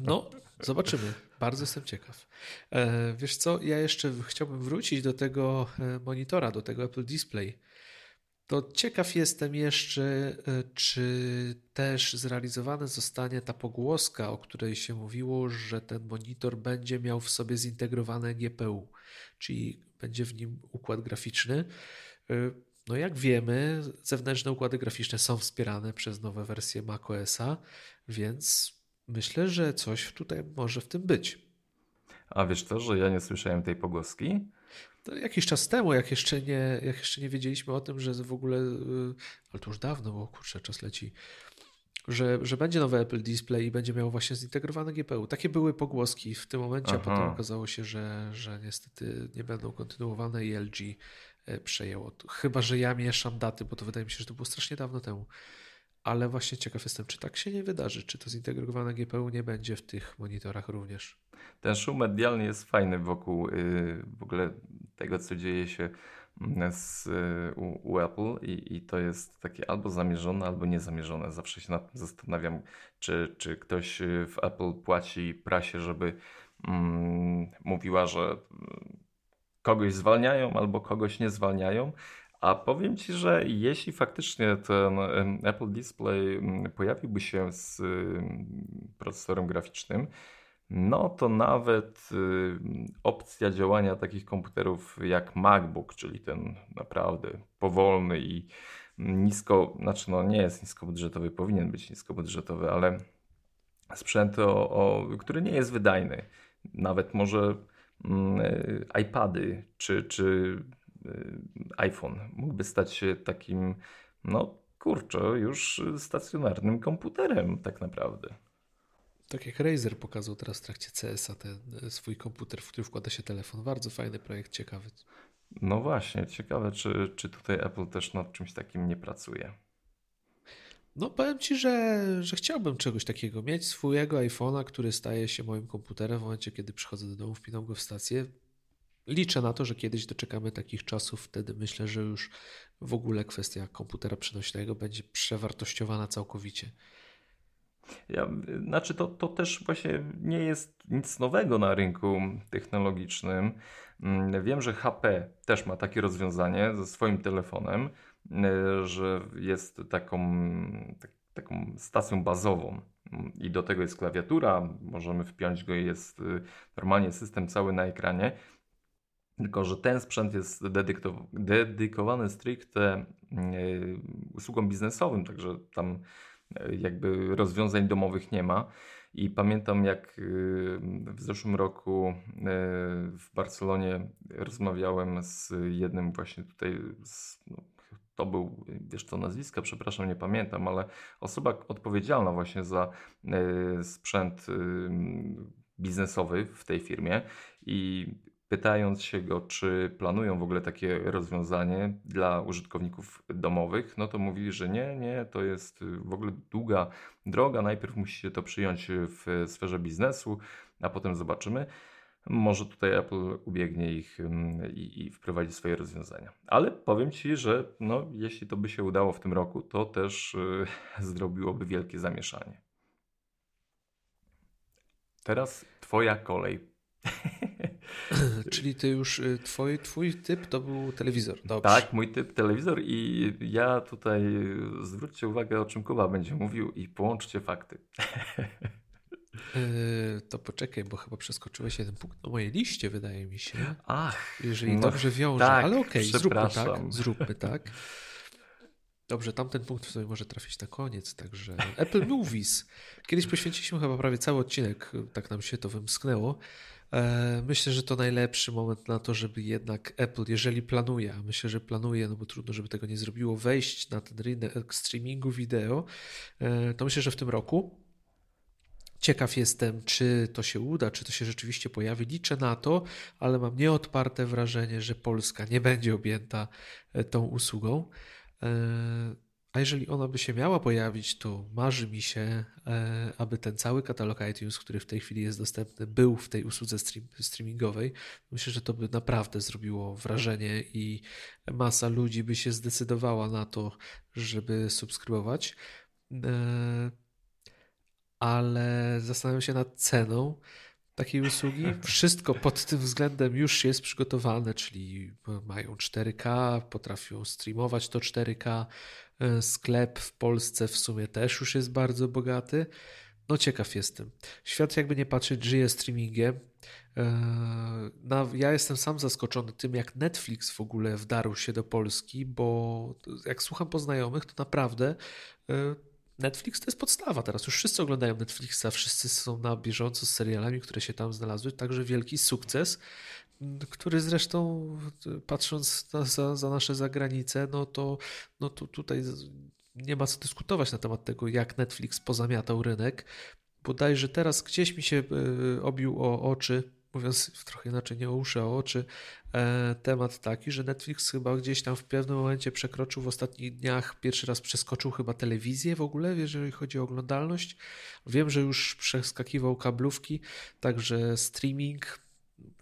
Speaker 2: No, zobaczymy. Bardzo jestem ciekaw. E, wiesz co, ja jeszcze chciałbym wrócić do tego e, monitora, do tego Apple Display to ciekaw jestem jeszcze, e, czy też zrealizowana zostanie ta pogłoska, o której się mówiło, że ten monitor będzie miał w sobie zintegrowane GPU, czyli będzie w nim układ graficzny. E, no jak wiemy, zewnętrzne układy graficzne są wspierane przez nowe wersje macOSa, więc myślę, że coś tutaj może w tym być.
Speaker 1: A wiesz to, że ja nie słyszałem tej pogłoski?
Speaker 2: Jakiś czas temu, jak jeszcze, nie, jak jeszcze nie wiedzieliśmy o tym, że w ogóle, y, ale to już dawno, bo kurczę, czas leci, że, że będzie nowy Apple Display i będzie miało właśnie zintegrowane GPU. Takie były pogłoski w tym momencie, Aha. a potem okazało się, że, że niestety nie będą kontynuowane i LG e, przejęło. Chyba, że ja mieszam daty, bo to wydaje mi się, że to było strasznie dawno temu. Ale właśnie ciekaw jestem, czy tak się nie wydarzy, czy to zintegrowane GPU nie będzie w tych monitorach również.
Speaker 1: Ten szum medialny jest fajny wokół yy, w ogóle tego, co dzieje się mm, z, y, u, u, Apple i, i to jest takie albo zamierzone, albo niezamierzone. Zawsze się nad tym zastanawiam, czy, czy ktoś y, w Apple płaci prasie, żeby mm, mówiła, że mm, kogoś zwalniają albo kogoś nie zwalniają. A powiem Ci, że jeśli faktycznie ten Apple Display pojawiłby się z procesorem graficznym, no to nawet opcja działania takich komputerów jak MacBook, czyli ten naprawdę powolny i nisko, znaczy no nie jest niskobudżetowy, powinien być niskobudżetowy, ale sprzęt, o, o, który nie jest wydajny. Nawet może mm, iPady czy, czy iPhone mógłby stać się takim, no kurczę, już stacjonarnym komputerem tak naprawdę.
Speaker 2: Tak jak Razer pokazał teraz w trakcie CS-a ten e, swój komputer, w który wkłada się telefon. Bardzo fajny projekt, ciekawy.
Speaker 1: No właśnie, ciekawe, czy, czy tutaj Apple też nad czymś takim nie pracuje.
Speaker 2: No powiem Ci, że, że chciałbym czegoś takiego. Mieć swojego iPhone'a, który staje się moim komputerem w momencie, kiedy przychodzę do domu, wpinam go w stację. Liczę na to, że kiedyś doczekamy takich czasów. Wtedy myślę, że już w ogóle kwestia komputera przenośnego będzie przewartościowana całkowicie.
Speaker 1: Ja, znaczy to, to też właśnie nie jest nic nowego na rynku technologicznym. Mm, wiem, że HP też ma takie rozwiązanie ze swoim telefonem, y, że jest taką, tak, taką stacją bazową i do tego jest klawiatura, możemy wpiąć go i jest y, normalnie system cały na ekranie. Tylko, że ten sprzęt jest dedykowany stricte y, usługom biznesowym, także tam jakby rozwiązań domowych nie ma. I pamiętam, jak y, w zeszłym roku w Barcelonie rozmawiałem z jednym właśnie tutaj, z, no, to był, wiesz co, nazwiska, przepraszam, nie pamiętam, ale osoba odpowiedzialna właśnie za sprzęt biznesowy w tej firmie i pytając się go, czy planują w ogóle takie rozwiązanie dla użytkowników domowych, no to mówili, że nie, nie, to jest w ogóle długa droga. Najpierw musicie to przyjąć w sferze biznesu, a potem zobaczymy. Może tutaj Apple ubiegnie ich i, i wprowadzi swoje rozwiązania. Ale powiem Ci, że no, jeśli to by się udało w tym roku, to też yy, zrobiłoby wielkie zamieszanie. Teraz Twoja kolej.
Speaker 2: Czyli ty już, y, twój, twój typ to był telewizor.
Speaker 1: Dobrze. Tak, mój typ telewizor i ja tutaj zwróćcie uwagę o czym Kuba będzie mówił i połączcie fakty.
Speaker 2: Yy, to poczekaj, bo chyba przeskoczyłeś jeden punkt na mojej liście, wydaje mi się.
Speaker 1: Ach.
Speaker 2: Jeżeli no, dobrze wiąże, tak, ale okej, okay, zróbmy tak. Zróbmy tak. Dobrze, tamten punkt sobie może trafić na koniec, także Apple Movies. Kiedyś poświęciliśmy chyba prawie cały odcinek, tak nam się to wymsknęło. E, myślę, że to najlepszy moment na to, żeby jednak Apple, jeżeli planuje, a myślę, że planuje, no bo trudno, żeby tego nie zrobiło, wejść na ten rynek streamingu wideo, e, to myślę, że w tym roku. Ciekaw jestem, czy to się uda, czy to się rzeczywiście pojawi. Liczę na to, ale mam nieodparte wrażenie, że Polska nie będzie objęta e, tą usługą. A jeżeli ona by się miała pojawić, to marzy mi się, e, aby ten cały katalog iTunes, który w tej chwili jest dostępny, był w tej usłudze stream, streamingowej. Myślę, że to by naprawdę zrobiło wrażenie i masa ludzi by się zdecydowała na to, żeby subskrybować. E, ale zastanawiam się nad ceną takiej usługi. Wszystko pod tym względem już jest przygotowane, czyli mają 4K, potrafią streamować to 4K. E, sklep w Polsce w sumie też już jest bardzo bogaty. No ciekaw jestem. Świat jakby nie patrzeć żyje streamingiem. E, ja jestem sam zaskoczony tym, jak Netflix w ogóle wdarł się do Polski, bo jak słucham poznajomych, to naprawdę e, Netflix to jest podstawa teraz. Już wszyscy oglądają Netflixa, wszyscy są na bieżąco z serialami, które się tam znalazły. Także wielki sukces, który zresztą patrząc na, za, za nasze zagranice, no to, no to tutaj nie ma co dyskutować na temat tego, jak Netflix pozamiatał rynek. Bodajże teraz gdzieś mi się e, obił o oczy mówiąc trochę inaczej, nie o uszy, o oczy, e, temat taki, że Netflix chyba gdzieś tam w pewnym momencie przekroczył w ostatnich dniach, pierwszy raz przeskoczył chyba telewizję w ogóle, jeżeli chodzi o oglądalność. Wiem, że już przeskakiwał kablówki, także streaming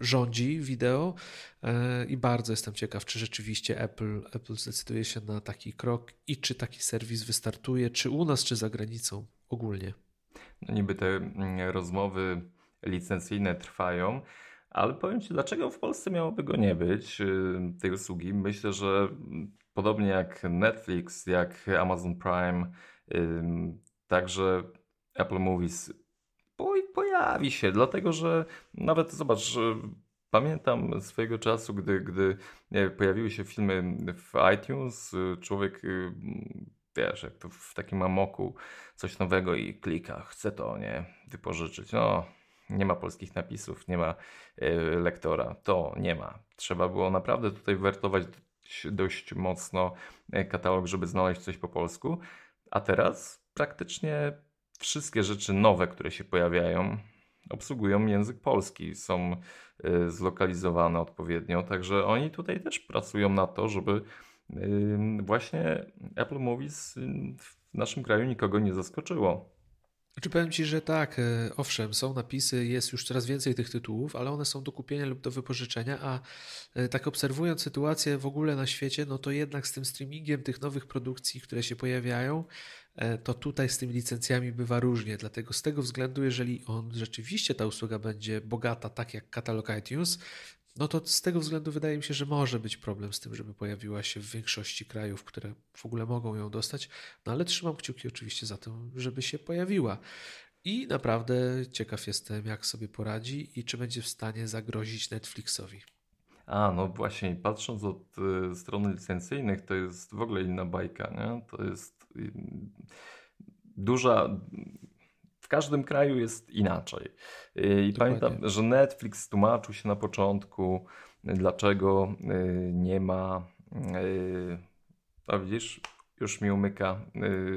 Speaker 2: rządzi wideo e, i bardzo jestem ciekaw, czy rzeczywiście Apple, Apple zdecyduje się na taki krok i czy taki serwis wystartuje, czy u nas, czy za granicą ogólnie.
Speaker 1: No niby te mm, rozmowy licencyjne trwają, ale powiem Ci, dlaczego w Polsce miałoby go nie być, y, tej usługi. Myślę, że podobnie jak Netflix, jak Amazon Prime, także Apple Movies pojawi się, dlatego że nawet zobacz, pamiętam swojego czasu, gdy, gdy pojawiły się filmy w iTunes, człowiek y, wiesz, jak to w takim amoku coś nowego i klika, chce to, nie, wypożyczyć. No, nie ma polskich napisów, nie ma lektora. To nie ma. Trzeba było naprawdę tutaj wertować dość mocno katalog, żeby znaleźć coś po polsku. A teraz praktycznie wszystkie rzeczy nowe, które się pojawiają, obsługują język polski, są y, zlokalizowane odpowiednio, także oni tutaj też pracują na to, żeby właśnie Apple Movies w naszym kraju nikogo nie zaskoczyło.
Speaker 2: Znaczy powiem Ci, że tak, owszem, są napisy, jest już coraz więcej tych tytułów, ale one są do kupienia lub do wypożyczenia, a tak obserwując sytuację w ogóle na świecie, no to jednak z tym streamingiem tych nowych produkcji, które się pojawiają, to tutaj z tymi licencjami bywa różnie. Dlatego z tego względu, jeżeli on rzeczywiście ta usługa będzie bogata, tak jak katalog iTunes, no to z tego względu wydaje mi się, że może być problem z tym, żeby pojawiła się w większości krajów, które w ogóle mogą ją dostać. No ale trzymam kciuki oczywiście za to, żeby się pojawiła. I naprawdę ciekaw jestem, jak sobie poradzi i czy będzie w stanie zagrozić Netflixowi.
Speaker 1: A, no właśnie, patrząc od y, strony licencyjnych, to jest w ogóle inna bajka, nie? To jest duża w każdym kraju jest inaczej. I Dokładnie. pamiętam, że Netflix tłumaczył się na początku, dlaczego y, nie ma. Y, a widzisz, już mi umyka.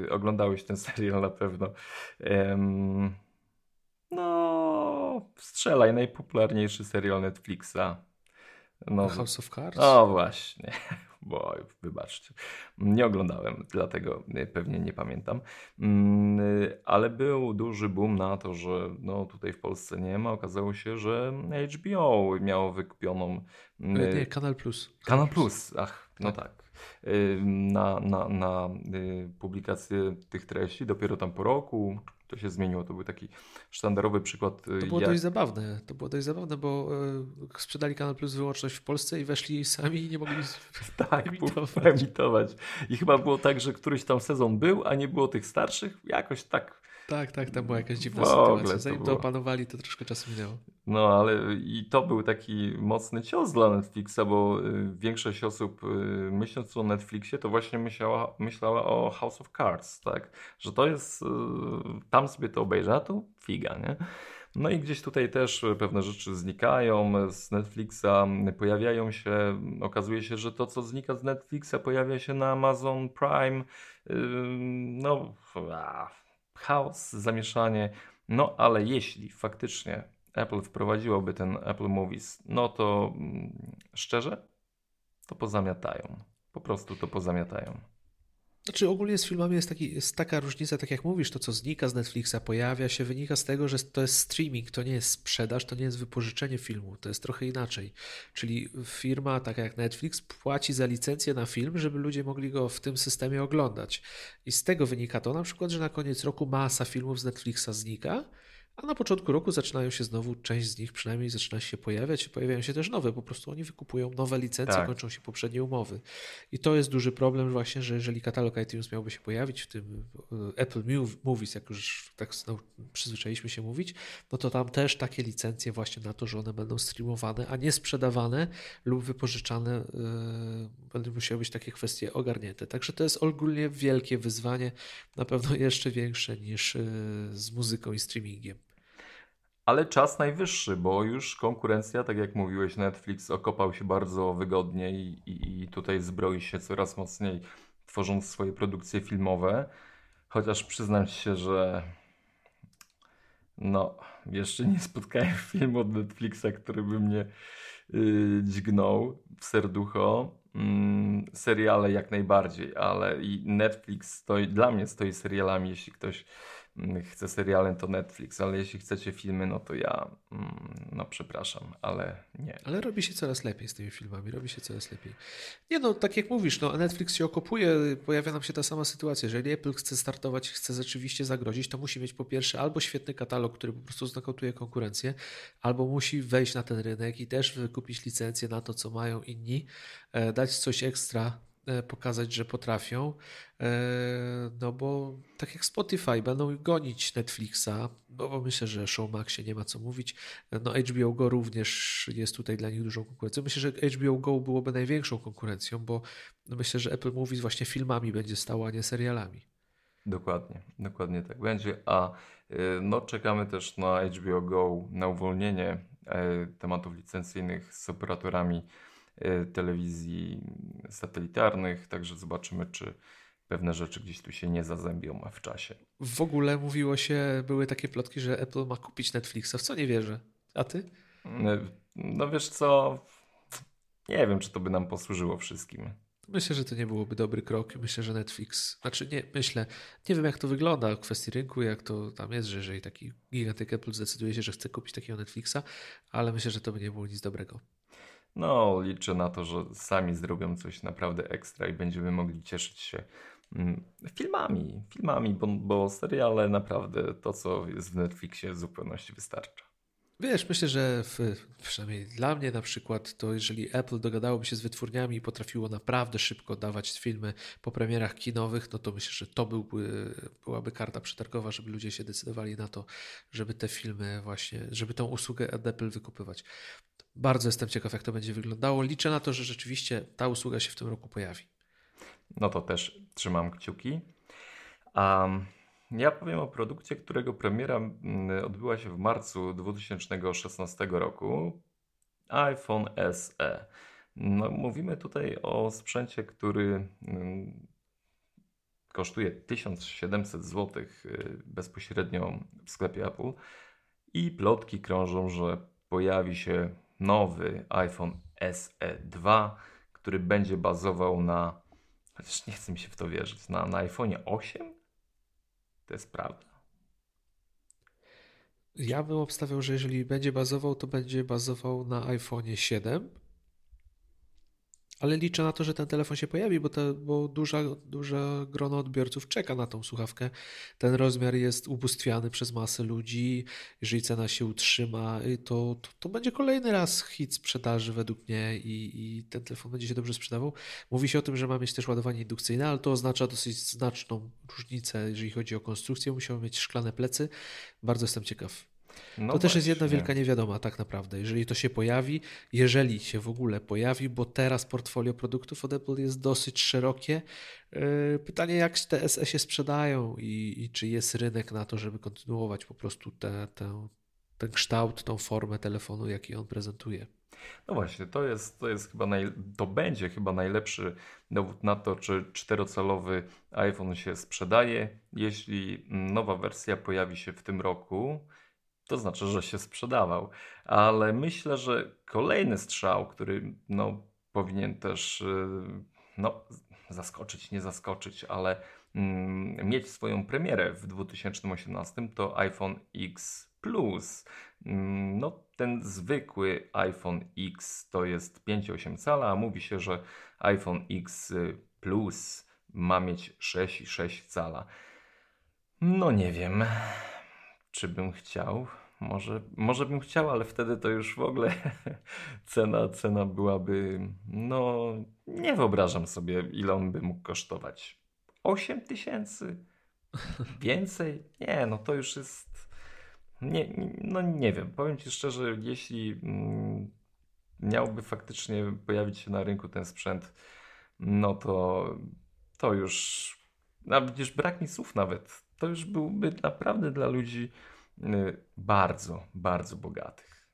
Speaker 1: Y, oglądałeś ten serial na pewno. No, strzelaj, najpopularniejszy serial Netflixa.
Speaker 2: No, House of Cards?
Speaker 1: O, właśnie bo wybaczcie, nie oglądałem, dlatego pewnie nie pamiętam. Mm, ale był duży boom na to, że no tutaj w Polsce nie ma. Okazało się, że HBO miało wykupioną.
Speaker 2: Mm, nie, Kanal Plus.
Speaker 1: Kanal Plus, ach, no tak. tak. Na, na, na y, publikację tych treści dopiero tam po roku, to się zmieniło. To był taki sztandarowy przykład.
Speaker 2: Y, to było jak... dość zabawne. To było dość zabawne, bo y, sprzedali Kanal Plus wyłączność w Polsce i weszli sami i nie mogli
Speaker 1: tak, emitować. emitować. I chyba było tak, że któryś tam sezon był, a nie było tych starszych. Jakoś tak
Speaker 2: tak, tak, tam była jakaś dziwna sytuacja. Zanim to, to opanowali, to troszkę czasu minęło.
Speaker 1: No, ale i to był taki mocny cios dla Netflixa, bo y, większość osób y, myśląc o Netflixie, to właśnie myślała, myślała o House of Cards, tak? Że to jest, y, tam sobie to obejrzę, a tu figa, nie? No i gdzieś tutaj też pewne rzeczy znikają z Netflixa, pojawiają się, okazuje się, że to co znika z Netflixa pojawia się na Amazon Prime, no chaos, zamieszanie. No ale jeśli faktycznie Apple wprowadziłoby ten Apple Movies, no to mm, szczerze, to pozamiatają. Po prostu to pozamiatają.
Speaker 2: Znaczy ogólnie z filmami jest, taki, jest taka różnica, tak jak mówisz, to co znika z Netflixa, pojawia się, wynika z tego, że to jest streaming, to nie jest sprzedaż, to nie jest wypożyczenie filmu, to jest trochę inaczej. Czyli firma, taka jak Netflix, płaci za licencję na film, żeby ludzie mogli go w tym systemie oglądać. I z tego wynika to na przykład, że na koniec roku masa filmów z Netflixa znika, a na początku roku zaczynają się znowu, część z nich przynajmniej zaczyna się pojawiać, pojawiają się też nowe, po prostu oni wykupują nowe licencje, tak. kończą się poprzednie umowy. I to jest duży problem właśnie, że jeżeli katalog iTunes miałby się pojawić w tym e, Apple Movies, jak już tak no, przyzwyczailiśmy się mówić, no to tam też takie licencje właśnie na to, że one będą streamowane, a nie sprzedawane lub wypożyczane, yy, będą musiały być takie kwestie ogarnięte. Także to jest ogólnie wielkie wyzwanie, na pewno jeszcze większe niż yy, z muzyką i streamingiem.
Speaker 1: Ale czas najwyższy, bo już konkurencja, tak jak mówiłeś, Netflix okopał się bardzo wygodnie i, i, i tutaj zbroi się coraz mocniej, tworząc swoje produkcje filmowe. Chociaż przyznam się, że no, jeszcze nie spotkałem filmu od Netflixa, który by mnie yy, dźgnął w serducho. Mm, seriale jak najbardziej, ale i Netflix stoi, dla mnie stoi serialami, jeśli ktoś Chcę seriale, to Netflix, ale jeśli chcecie filmy, no to ja, mm, no przepraszam, ale nie.
Speaker 2: Ale robi się coraz lepiej z tymi filmami, robi się coraz lepiej. Nie no, tak jak mówisz, no Netflix się okopuje, pojawia nam się ta sama sytuacja. Jeżeli Apple chce startować, chce rzeczywiście zagrozić, to musi mieć po pierwsze albo świetny katalog, który po prostu znakotuje konkurencję, albo musi wejść na ten rynek i też wykupić licencję na to, co mają inni, e, dać coś ekstra pokazać, że potrafią, e, no bo tak jak Spotify będą gonić Netflixa, no bo myślę, że Showmaxie nie ma co mówić, no HBO Go również jest tutaj dla nich dużą konkurencją. Myślę, że HBO Go byłoby największą konkurencją, bo myślę, że Apple Movies właśnie filmami będzie stało, a nie serialami.
Speaker 1: Dokładnie, dokładnie tak będzie. A no, czekamy też na HBO Go, na uwolnienie e, tematów licencyjnych z operatorami e, telewizji satelitarnych, także zobaczymy, czy pewne rzeczy gdzieś tu się nie zazębią w czasie.
Speaker 2: W ogóle mówiło się, były takie plotki, że Apple ma kupić Netflixa, w co nie wierzę. A ty?
Speaker 1: E, no wiesz co, nie wiem, czy to by nam posłużyło wszystkim.
Speaker 2: Myślę, że to nie byłoby dobry krok. Myślę, że Netflix, znaczy nie, myślę, nie wiem jak to wygląda w kwestii rynku, jak to tam jest, że jeżeli taki gigantyk Apple zdecyduje się, że chce kupić takiego Netflixa, ale myślę, że to by nie było nic dobrego.
Speaker 1: No, liczę na to, że sami zrobią coś naprawdę ekstra i będziemy mogli cieszyć się mm, filmami, filmami, bo, bo seriale naprawdę to, co jest w Netflixie w zupełności wystarcza.
Speaker 2: Wiesz, myślę, że w, przynajmniej dla mnie na przykład, to jeżeli Apple dogadałoby się z wytwórniami i potrafiło naprawdę szybko dawać filmy po premierach kinowych, no to myślę, że to byłby, byłaby karta przetargowa, żeby ludzie się decydowali na to, żeby te filmy właśnie, żeby tą usługę Apple wykupywać. Bardzo jestem ciekaw, jak to będzie wyglądało. Liczę na to, że rzeczywiście ta usługa się w tym roku pojawi.
Speaker 1: No to też trzymam kciuki. Um... Ja powiem o produkcie, którego premiera mm, odbyła się w marcu 2016 roku. iPhone SE. No, mówimy tutaj o sprzęcie, który mm, kosztuje 1700 zł y, bezpośrednio w sklepie Apple i plotki krążą, że pojawi się nowy iPhone SE 2, który będzie bazował na, chociaż nie chcę mi się w to wierzyć, na, na iPhone 8? To jest prawda.
Speaker 2: Ja bym obstawiał, że jeżeli będzie bazował, to będzie bazował na iPhone 7 ale liczę na to, że ten telefon się pojawi, bo, te, bo duża, duże grono odbiorców czeka na tą słuchawkę. Ten rozmiar jest ubóstwiany przez masę ludzi. Jeżeli cena się utrzyma, to, to, to będzie kolejny raz hit sprzedaży według mnie i, i, ten telefon będzie się dobrze sprzedawał. Mówi się o tym, że ma mieć też ładowanie indukcyjne, ale to oznacza dosyć znaczną różnicę, jeżeli chodzi o konstrukcję. Musiał mieć szklane plecy. Bardzo jestem ciekaw, no to też jest jedna wielka niewiadoma tak naprawdę. Jeżeli to się pojawi, jeżeli się w ogóle pojawi, bo teraz portfolio produktów od Apple jest dosyć szerokie. Yy, pytanie, jak te SE się sprzedają i, i czy jest rynek na to, żeby kontynuować po prostu te, te, ten kształt, tą formę telefonu, jaki on prezentuje.
Speaker 1: No właśnie, to jest, to jest chyba naj, to będzie chyba najlepszy dowód na to, czy czterocalowy iPhone się sprzedaje. Jeśli nowa wersja pojawi się w tym roku, to znaczy, że się sprzedawał. Ale myślę, że kolejny strzał, który no, powinien też y, no, zaskoczyć, nie zaskoczyć, ale mm, mieć swoją premierę w 2018 to iPhone X Plus. Mm, no, ten zwykły iPhone X to jest 5,8 cala, a mówi się, że iPhone X Plus ma mieć 6,6 cala. No nie wiem, czy bym chciał. Może, może bym chciał, ale wtedy to już w ogóle cena, cena byłaby, no nie wyobrażam sobie, ile on by mógł kosztować. 8 tysięcy? Więcej? Nie, no to już jest, nie, no nie wiem. Powiem Ci szczerze, jeśli mm, miałby faktycznie pojawić się na rynku ten sprzęt, no to to już, nawet już brak mi słów nawet, to już byłby naprawdę dla ludzi Y, bardzo, bardzo bogatych.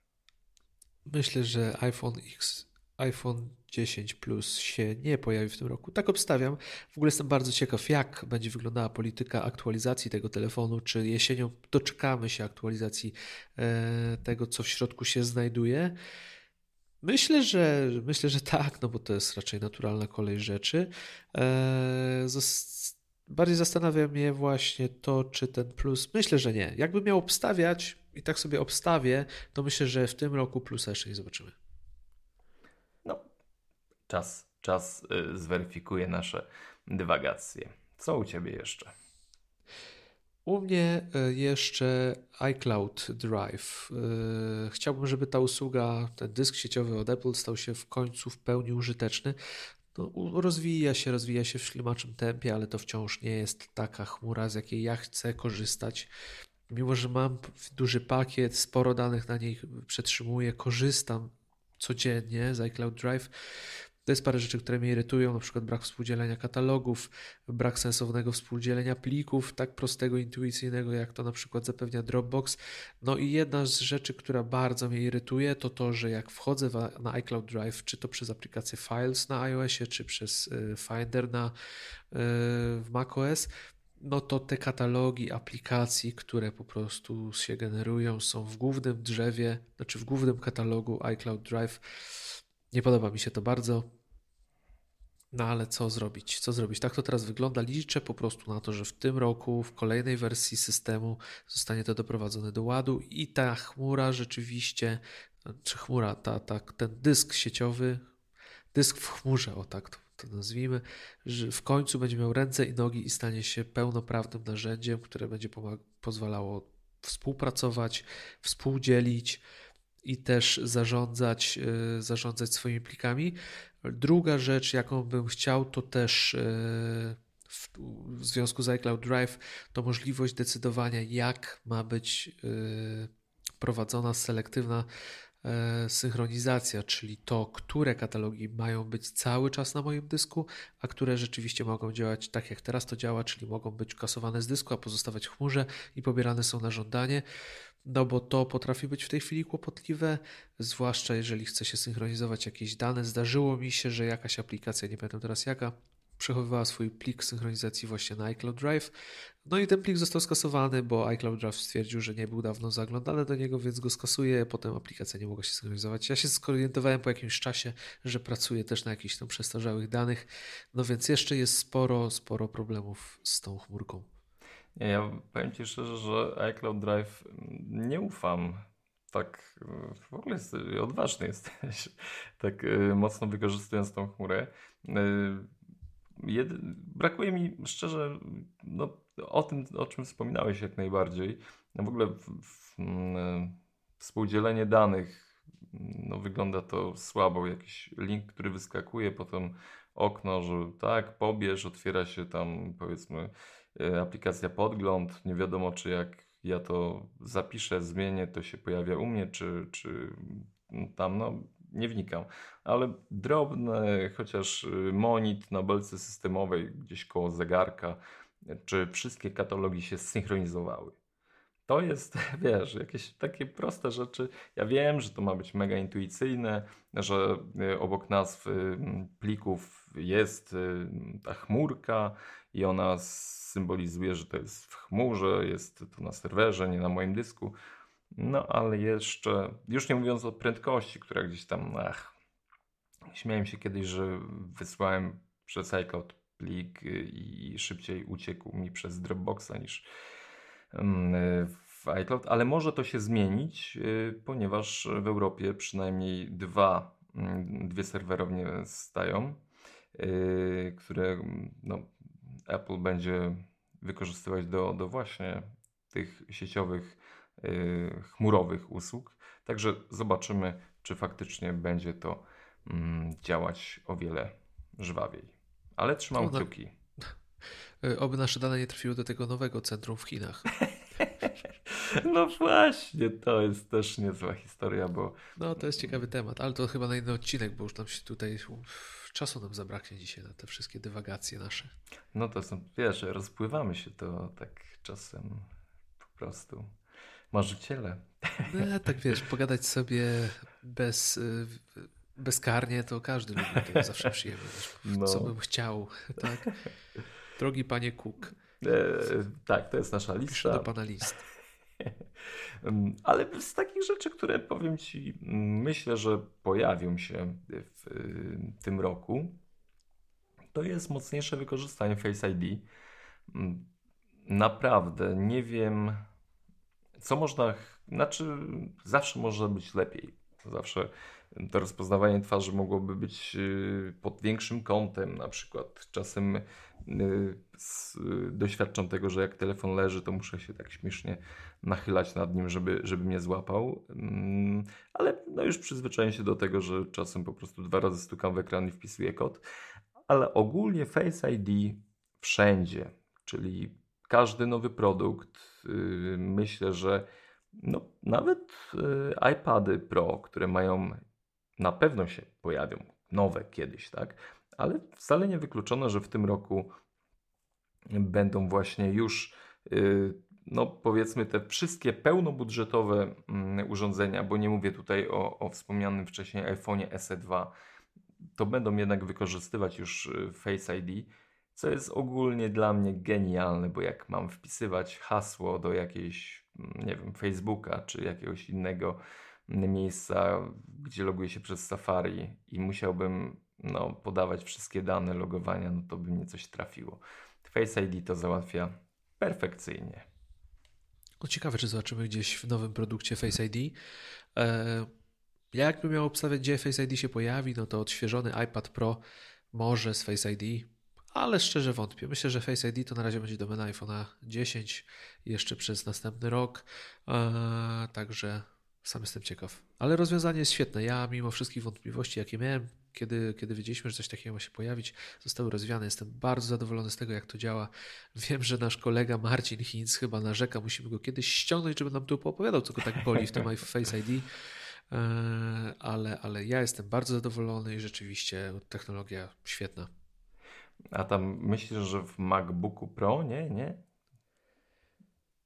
Speaker 2: Myślę, że iPhone X, iPhone 10 Plus się nie pojawi w tym roku. Tak obstawiam. W ogóle jestem bardzo ciekaw, jak będzie wyglądała polityka aktualizacji tego telefonu. Czy jesienią doczekamy się aktualizacji e, tego, co w środku się znajduje? Myślę, że myślę, że tak, no bo to jest raczej naturalna kolej rzeczy. E, Bardziej zastanawia mnie właśnie to, czy ten plus. Myślę, że nie. Jakby miał obstawiać i tak sobie obstawię, to myślę, że w tym roku plusa jeszcze nie zobaczymy.
Speaker 1: No, czas, czas y, zweryfikuje nasze dywagacje. Co u Ciebie jeszcze?
Speaker 2: U mnie y, jeszcze iCloud Drive. Y, chciałbym, żeby ta usługa, ten dysk sieciowy od Apple stał się w końcu w pełni użyteczny no, rozwija się, rozwija się w ślimaczym tempie, ale to wciąż nie jest taka chmura, z jakiej ja chcę korzystać. Mimo, że mam duży pakiet, sporo danych na niej przetrzymuję, korzystam codziennie z iCloud Drive, To jest parę rzeczy, które mnie irytują, na przykład brak współdzielenia katalogów, brak sensownego współdzielenia plików, tak prostego, intuicyjnego, jak to na przykład zapewnia Dropbox. No i jedna z rzeczy, która bardzo mnie irytuje, to to, że jak wchodzę na iCloud Drive, czy to przez aplikację Files na iOSie, czy przez y, Finder na, y, w macOS, no to te katalogi aplikacji, które po prostu się generują, są w głównym drzewie, znaczy w głównym katalogu iCloud Drive. Nie podoba mi się to bardzo. No ale co zrobić? Co zrobić? Tak to teraz wygląda. Liczę po prostu na to, że w tym roku, w kolejnej wersji systemu zostanie to doprowadzone do ładu i ta chmura rzeczywiście, czy chmura, ta, ta, ten dysk sieciowy, dysk w chmurze, o tak to, to nazwijmy, że w końcu będzie miał ręce i nogi i stanie się pełnoprawnym narzędziem, które będzie pozwalało współpracować, współdzielić i też zarządzać, yy, zarządzać swoimi plikami. Druga rzecz, jaką bym chciał, to też e, w, związku z iCloud Drive, to możliwość decydowania, jak ma być e, prowadzona selektywna e, synchronizacja, czyli to, które katalogi mają być cały czas na moim dysku, a które rzeczywiście mogą działać tak, jak teraz to działa, czyli mogą być kasowane z dysku, a pozostawać w chmurze i pobierane są na żądanie no bo to potrafi być w tej chwili kłopotliwe, zwłaszcza jeżeli chce się synchronizować jakieś dane. Zdarzyło mi się, że jakaś aplikacja, nie pamiętam teraz jaka, przechowywała swój plik synchronizacji właśnie na iCloud Drive. No i ten plik został skasowany, bo iCloud Drive stwierdził, że nie był dawno zaglądany do niego, więc go skasuje. Potem aplikacja nie mogła się synchronizować. Ja się skorientowałem po jakimś czasie, że pracuje też na jakichś tam przestarzałych danych. No więc jeszcze jest sporo, sporo problemów z tą chmurką.
Speaker 1: Ja powiem Ci szczerze, że iCloud Drive nie ufam. Tak, w ogóle jest, odważny jesteś, tak y, mocno wykorzystując tą chmurę. Y, jed, brakuje mi szczerze no, o tym, o czym wspominałeś jak najbardziej. No w ogóle w, w, mm, współdzielenie danych no, wygląda to słabo. Jakiś link, który wyskakuje, potem okno, że tak, pobierz, otwiera się tam powiedzmy aplikacja Podgląd. Nie wiadomo, czy jak ja to zapiszę, zmienię, to się pojawia u mnie, czy, czy tam, no nie wnikam. Ale drobne, chociaż y, monit na belce systemowej, gdzieś koło zegarka, czy wszystkie katalogi się zsynchronizowały. To jest, wiesz, jakieś takie proste rzeczy. Ja wiem, że to ma być mega intuicyjne, że y, obok nazw y, plików jest ta chmurka i ona symbolizuje, że to jest w chmurze, jest to na serwerze, nie na moim dysku. No ale jeszcze, już nie mówiąc o prędkości, która gdzieś tam, ach, śmiałem się kiedyś, że wysłałem przez iCloud plik i szybciej uciekł mi przez Dropboxa niż mm, w iCloud, ale może to się zmienić, y, ponieważ w Europie przynajmniej dwa, mm, dwie serwerownie stają, y, które no, Apple będzie wykorzystywać do, do właśnie tych sieciowych, yy, chmurowych usług. Także zobaczymy, czy faktycznie będzie to mm, działać o wiele żwawiej. Ale trzymam no, kciuki.
Speaker 2: Y, oby nasze dane nie trafiły do tego nowego centrum w Chinach.
Speaker 1: No właśnie, to jest też niezła historia, bo...
Speaker 2: No to jest ciekawy temat, ale to chyba na inny odcinek, bo już tam się tutaj czasu nam zabraknie dzisiaj na te wszystkie dywagacje nasze.
Speaker 1: No to są, wiesz, rozpływamy się to tak czasem po prostu marzyciele.
Speaker 2: No, tak wiesz, pogadać sobie bez, y, bezkarnie to każdy lubi, to zawsze przyjemnie. No. Co bym chciał, tak? Drogi panie Cook.
Speaker 1: E, tak, to jest nasza lista.
Speaker 2: Piszę do pana list.
Speaker 1: Ale z takich rzeczy, które powiem Ci, myślę, że pojawią się w tym roku, to jest mocniejsze wykorzystanie Face ID. Naprawdę nie wiem, co można, znaczy zawsze może być lepiej. Zawsze to rozpoznawanie twarzy mogłoby być y, pod większym kątem, na przykład czasem y, doświadczam tego, że jak telefon leży, to muszę się tak śmiesznie nachylać nad nim, żeby, żeby mnie złapał. Mm, ale no już przyzwyczaiłem się do tego, że czasem po prostu dwa razy stukam w ekran i wpisuję kod. Ale ogólnie Face ID wszędzie, czyli każdy nowy produkt, y, myślę, że no, nawet iPady Pro, które mają na pewno się pojawią nowe kiedyś, tak? Ale wcale nie wykluczone, że w tym roku będą właśnie już y, no powiedzmy te wszystkie pełnobudżetowe mm, urządzenia, bo nie mówię tutaj o, o wspomnianym wcześniej iPhone SE2, to będą jednak wykorzystywać już y, Face ID, co jest ogólnie dla mnie genialne, bo jak mam wpisywać hasło do jakiejś, nie wiem, Facebooka czy jakiegoś innego miejsca, gdzie loguję się przez Safari i musiałbym no, podawać wszystkie dane logowania, no to by mnie coś trafiło. Face ID to załatwia perfekcyjnie.
Speaker 2: No ciekawe, czy zobaczymy gdzieś w nowym produkcie Face ID. E, ja jakbym miał obstawiać, gdzie Face ID się pojawi, no to odświeżony iPad Pro może z Face ID, ale szczerze wątpię. Myślę, że Face ID to na razie będzie domena iPhone'a 10 jeszcze przez następny rok, e, także sam jestem ciekaw. Ale rozwiązanie jest świetne. Ja mimo wszystkich wątpliwości, jakie miałem, kiedy, kiedy wiedzieliśmy, że coś takiego ma się pojawić, zostały rozwiane. Jestem bardzo zadowolony z tego, jak to działa. Wiem, że nasz kolega Marcin Hinz chyba narzeka, musimy go kiedyś ściągnąć, żeby nam tu opowiadał, co go tak boli w tym Face ID. E, ale, ale ja jestem bardzo zadowolony i rzeczywiście technologia świetna.
Speaker 1: A tam myślisz, że w MacBooku Pro? Nie, nie?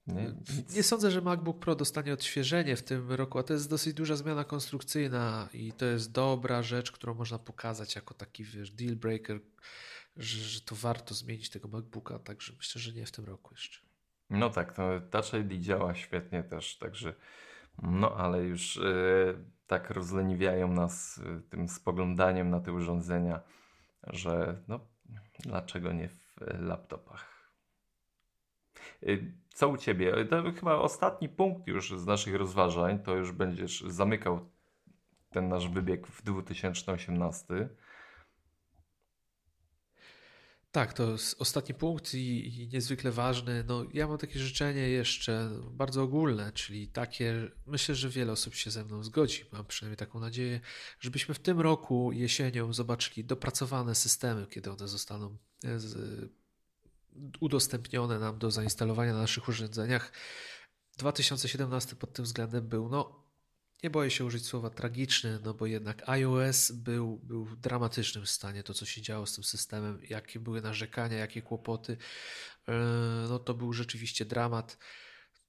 Speaker 2: Nie, nie, sądzę, że MacBook Pro dostanie odświeżenie w tym roku, a to jest dosyć duża zmiana konstrukcyjna i to jest dobra rzecz, którą można pokazać jako taki wiesz, deal breaker, że, że to warto zmienić tego MacBooka, także myślę, że nie w tym roku jeszcze.
Speaker 1: No tak, to Touch ID działa świetnie też, także no ale już yy, tak rozleniwiają nas yy, tym spoglądaniem na te urządzenia, że no dlaczego nie w laptopach. Y, co u Ciebie? To chyba ostatni punkt już z naszych rozważań, to już będziesz zamykał ten nasz wybieg w 2018.
Speaker 2: Tak, to jest ostatni punkt i, i, niezwykle ważny. No, ja mam takie życzenie jeszcze bardzo ogólne, czyli takie, myślę, że wiele osób się ze mną zgodzi, mam przynajmniej taką nadzieję, żebyśmy w tym roku jesienią zobaczyli dopracowane systemy, kiedy one zostaną e, udostępnione nam do zainstalowania na naszych urządzeniach. 2017 pod tym względem był, no nie boję się użyć słowa tragiczny, no bo jednak iOS był, był w dramatycznym stanie, to co się działo z tym systemem, jakie były narzekania, jakie kłopoty, e, no to był rzeczywiście dramat.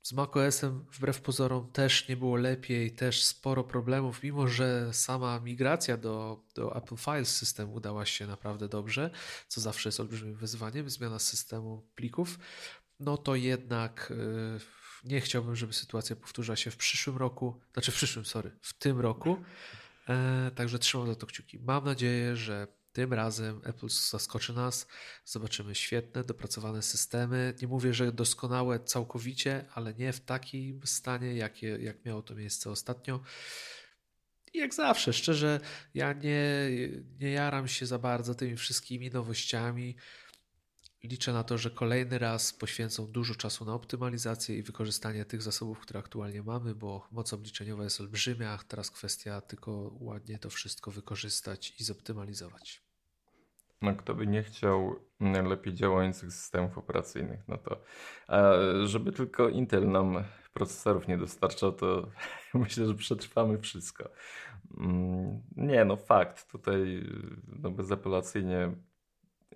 Speaker 2: Z macOSem wbrew pozorom też nie było lepiej, też sporo problemów, mimo że sama migracja do, do Apple Files System udała się naprawdę dobrze, co zawsze jest olbrzymim wyzwaniem, zmiana systemu plików, no to jednak yy, nie chciałbym, żeby sytuacja powtórzyła się w przyszłym roku, znaczy w przyszłym, sorry, w tym roku. E, także trzymam za to kciuki. Mam nadzieję, że tym razem Apple zaskoczy nas. Zobaczymy świetne, dopracowane systemy. Nie mówię, że doskonałe całkowicie, ale nie w takim stanie, jakie, jak miało to miejsce ostatnio. I jak zawsze, szczerze, ja nie, nie jaram się za bardzo tymi wszystkimi nowościami. Liczę na to, że kolejny raz poświęcą dużo czasu na optymalizację i wykorzystanie tych zasobów, które aktualnie mamy, bo moc obliczeniowa jest olbrzymia. Teraz kwestia tylko ładnie to wszystko wykorzystać i zoptymalizować.
Speaker 1: No, kto by nie chciał lepiej działających systemów operacyjnych, no to a żeby tylko Intel nam procesorów nie dostarczał, to myślę, że przetrwamy wszystko. Mm, nie, no fakt, tutaj no bezapelacyjnie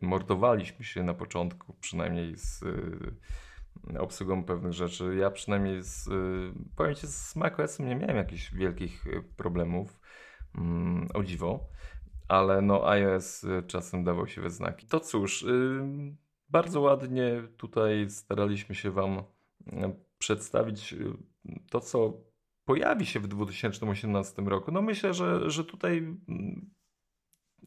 Speaker 1: mordowaliśmy się na początku, przynajmniej z y, obsługą pewnych rzeczy. Ja przynajmniej z, y, powiem Ci, z macOSem nie miałem jakichś wielkich y, problemów, mm, o dziwo, ale no iOS czasem dawał się we znaki. To cóż, bardzo ładnie tutaj staraliśmy się Wam przedstawić to, co pojawi się w 2018 roku. No myślę, że, że tutaj mm,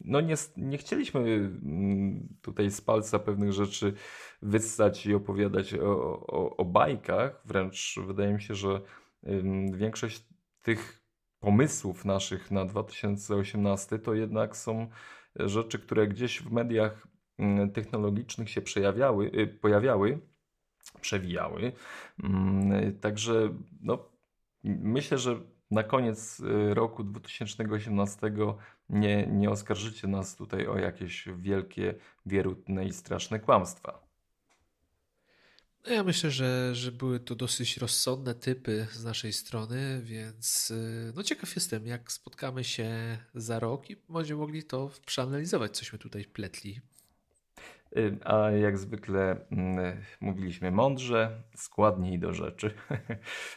Speaker 1: no nie, nie chcieliśmy mm, tutaj z palca pewnych rzeczy wyssać i opowiadać o, o, o bajkach. Wręcz wydaje mi się, że większość tych pomysłów naszych na 2018 to jednak są rzeczy, które gdzieś w mediach mm, technologicznych się przejawiały, y, pojawiały, przewijały. Mm, także no, myślę, że na koniec y, roku 2018 nie, nie oskarżycie nas tutaj o jakieś wielkie, wierutne i straszne kłamstwa.
Speaker 2: No ja myślę, że, że były to dosyć rozsądne typy z naszej strony, więc y, no ciekaw jestem, jak spotkamy się za rok i będziemy mogli to przeanalizować, cośmy tutaj pletli.
Speaker 1: Y, a jak zwykle mm, mówiliśmy mądrze, składniej do rzeczy.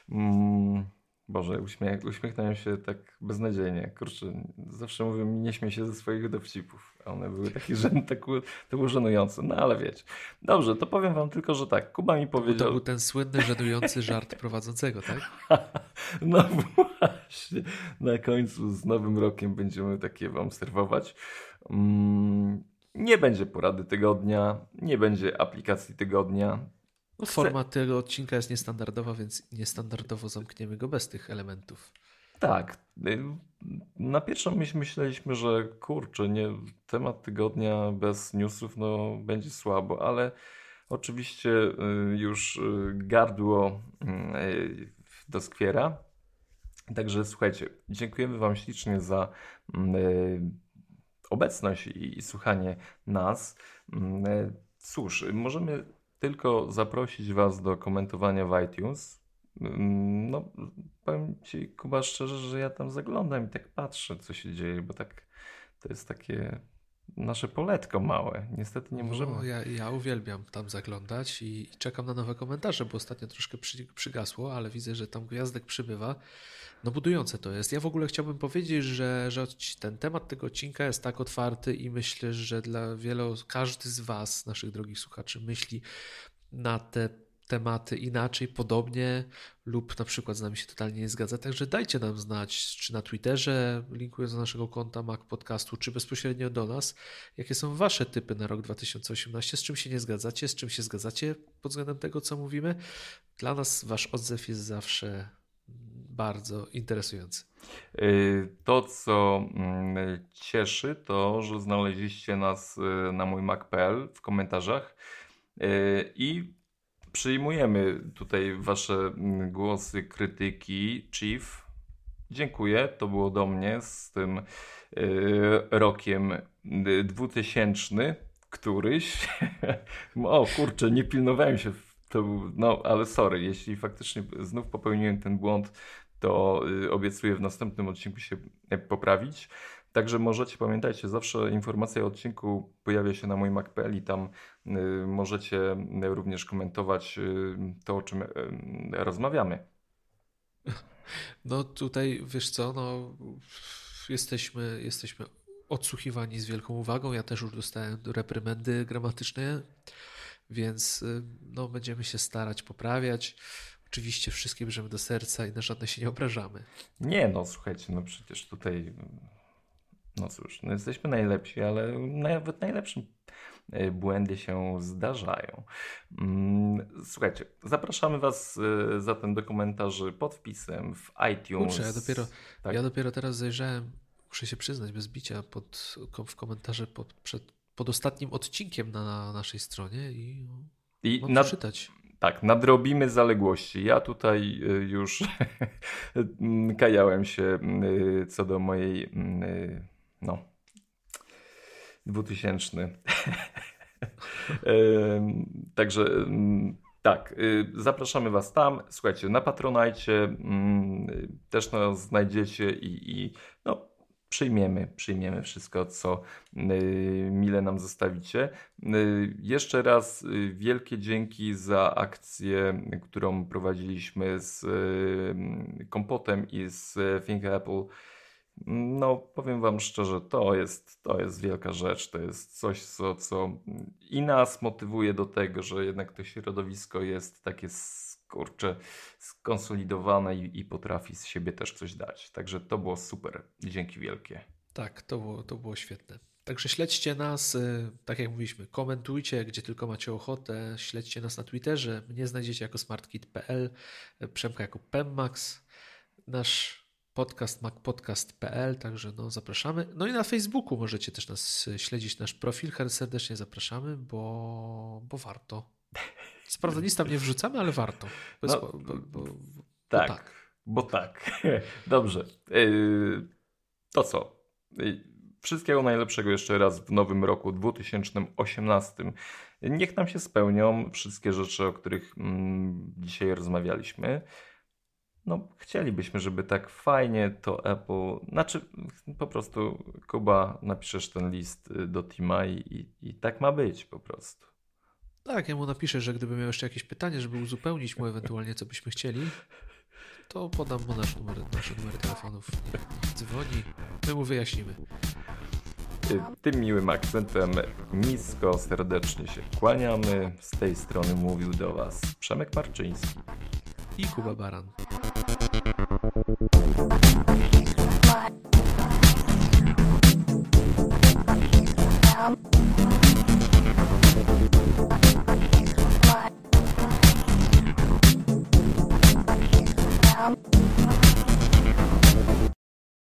Speaker 1: Boże, uśmiech, uśmiechnąłem się tak beznadziejnie. Kurczę, zawsze mówię, nie śmiej się ze swoich dowcipów. A one były takie, że tak, to było żenujące. No ale wiecie. Dobrze, to powiem wam tylko, że tak. Kuba mi powiedział...
Speaker 2: To był ten słynny, żenujący żart prowadzącego, tak?
Speaker 1: no właśnie. Na końcu z nowym rokiem będziemy takie wam serwować. Mm, nie będzie porady tygodnia, nie będzie aplikacji tygodnia.
Speaker 2: No, forma tego odcinka jest niestandardowa, więc niestandardowo zamkniemy go bez tych elementów.
Speaker 1: Tak. Y, na pierwszą myśl myśleliśmy, że kurczę, nie, temat tygodnia bez newsów no, będzie słabo, ale oczywiście y, już y, gardło doskwiera. Także słuchajcie, dziękujemy Wam ślicznie za obecność i słuchanie nas. Cóż, możemy tylko zaprosić Was do komentowania w iTunes. Mm, no, powiem Ci, Kuba, szczerze, że ja tam zaglądam i tak patrzę, co się dzieje, bo tak to jest takie nasze poletko małe. Niestety nie no, możemy.
Speaker 2: No, ja, ja uwielbiam tam zaglądać i, i, czekam na nowe komentarze, bo ostatnio troszkę przy, przygasło, ale widzę, że tam gwiazdek przybywa. No budujące to jest. Ja w ogóle chciałbym powiedzieć, że, że ten temat tego odcinka jest tak otwarty i myślę, że dla wielu, każdy z Was, naszych drogich słuchaczy, myśli na te tematy inaczej, podobnie lub na przykład z nami się totalnie nie zgadza. Także dajcie nam znać, czy na Twitterze, linkując do naszego konta Mac Podcastu, czy bezpośrednio do nas, jakie są Wasze typy na rok 2018, z czym się nie zgadzacie, z czym się zgadzacie pod względem tego, co mówimy. Dla nas Wasz odzew jest zawsze bardzo interesujący.
Speaker 1: Y, to, co mm, cieszy, to, że znaleźliście nas y, na mój Mac.pl w komentarzach y, i przyjmujemy tutaj Wasze mm, głosy, krytyki. Chief, dziękuję. To było do mnie z tym rokiem 2000 któryś. o kurczę, nie pilnowałem się to no ale sorry, jeśli faktycznie znów popełniłem ten błąd, to y, obiecuję w następnym odcinku się e, poprawić. Także możecie, pamiętajcie, zawsze informacja o odcinku pojawia się na moim Mac.pl i tam y, możecie również komentować y, to, o czym y, rozmawiamy.
Speaker 2: No tutaj, wiesz co, no jesteśmy, jesteśmy odsłuchiwani z wielką uwagą. Ja też już dostałem reprymendy gramatyczne więc y, no, będziemy się starać poprawiać. Oczywiście wszystkie bierzemy do serca i na żadne się nie obrażamy.
Speaker 1: Nie, no słuchajcie, no przecież tutaj, no cóż, no jesteśmy najlepsi, ale nawet najlepszym y, błędy się zdarzają. Mm, słuchajcie, zapraszamy Was y, zatem do komentarzy pod wpisem w iTunes.
Speaker 2: Kurczę, ja dopiero, tak? ja dopiero teraz zajrzałem, muszę się przyznać, bez bicia pod, w komentarze pod, przed pod ostatnim odcinkiem na naszej stronie i, I mam nad, czytać.
Speaker 1: Tak, nadrobimy zaległości. Ja tutaj y, już kajałem się y, co do mojej y, no 2000. Także tak, zapraszamy Was tam. Słuchajcie, na Patronajcie mm, też nas znajdziecie i, i no, przyjmiemy, przyjmiemy wszystko, co y, mile nam zostawicie. Y, jeszcze raz y, wielkie dzięki za akcję, którą prowadziliśmy z Kompotem i z Think Apple. No, powiem Wam szczerze, to jest, to jest wielka rzecz. To jest coś, co, co i nas motywuje do tego, że jednak to środowisko jest takie kurczę, skonsolidowane i, i potrafi z siebie też coś dać. Także to było super. Dzięki wielkie.
Speaker 2: Tak, to było, to było świetne. Także śledźcie nas, y, tak jak mówiliśmy, komentujcie, gdzie tylko macie ochotę, śledźcie nas na Twitterze, mnie znajdziecie jako smartkit.pl, Przemka jako Pemmax, nasz podcast macpodcast.pl, także no zapraszamy. No i na Facebooku możecie też nas śledzić, nasz profil, serdecznie zapraszamy, bo, bo warto. Co prawda nic tam nie wrzucamy, ale warto. No, bo, bo, bo,
Speaker 1: tak, bo tak. Bo tak. Dobrze. Yy, to co? Yy, wszystkiego najlepszego jeszcze raz w nowym roku 2018. Niech nam się spełnią wszystkie rzeczy, o których mm, dzisiaj rozmawialiśmy. No, chcielibyśmy, żeby tak fajnie to Apple, znaczy po prostu Kuba, napiszesz ten list y, do Tima i, i, i tak ma być po prostu.
Speaker 2: Tak, ja mu napiszę, że gdyby miał jeszcze jakieś pytanie, żeby uzupełnić mu ewentualnie, co byśmy chcieli, to podam mu nasz numer, nasze numery telefonów. Dzwoni, my mu wyjaśnimy.
Speaker 1: Y, tym miłym akcentem nisko serdecznie się kłaniamy. Z tej strony mówił do Was Przemek Marczyński
Speaker 2: i Kuba Baran. Thank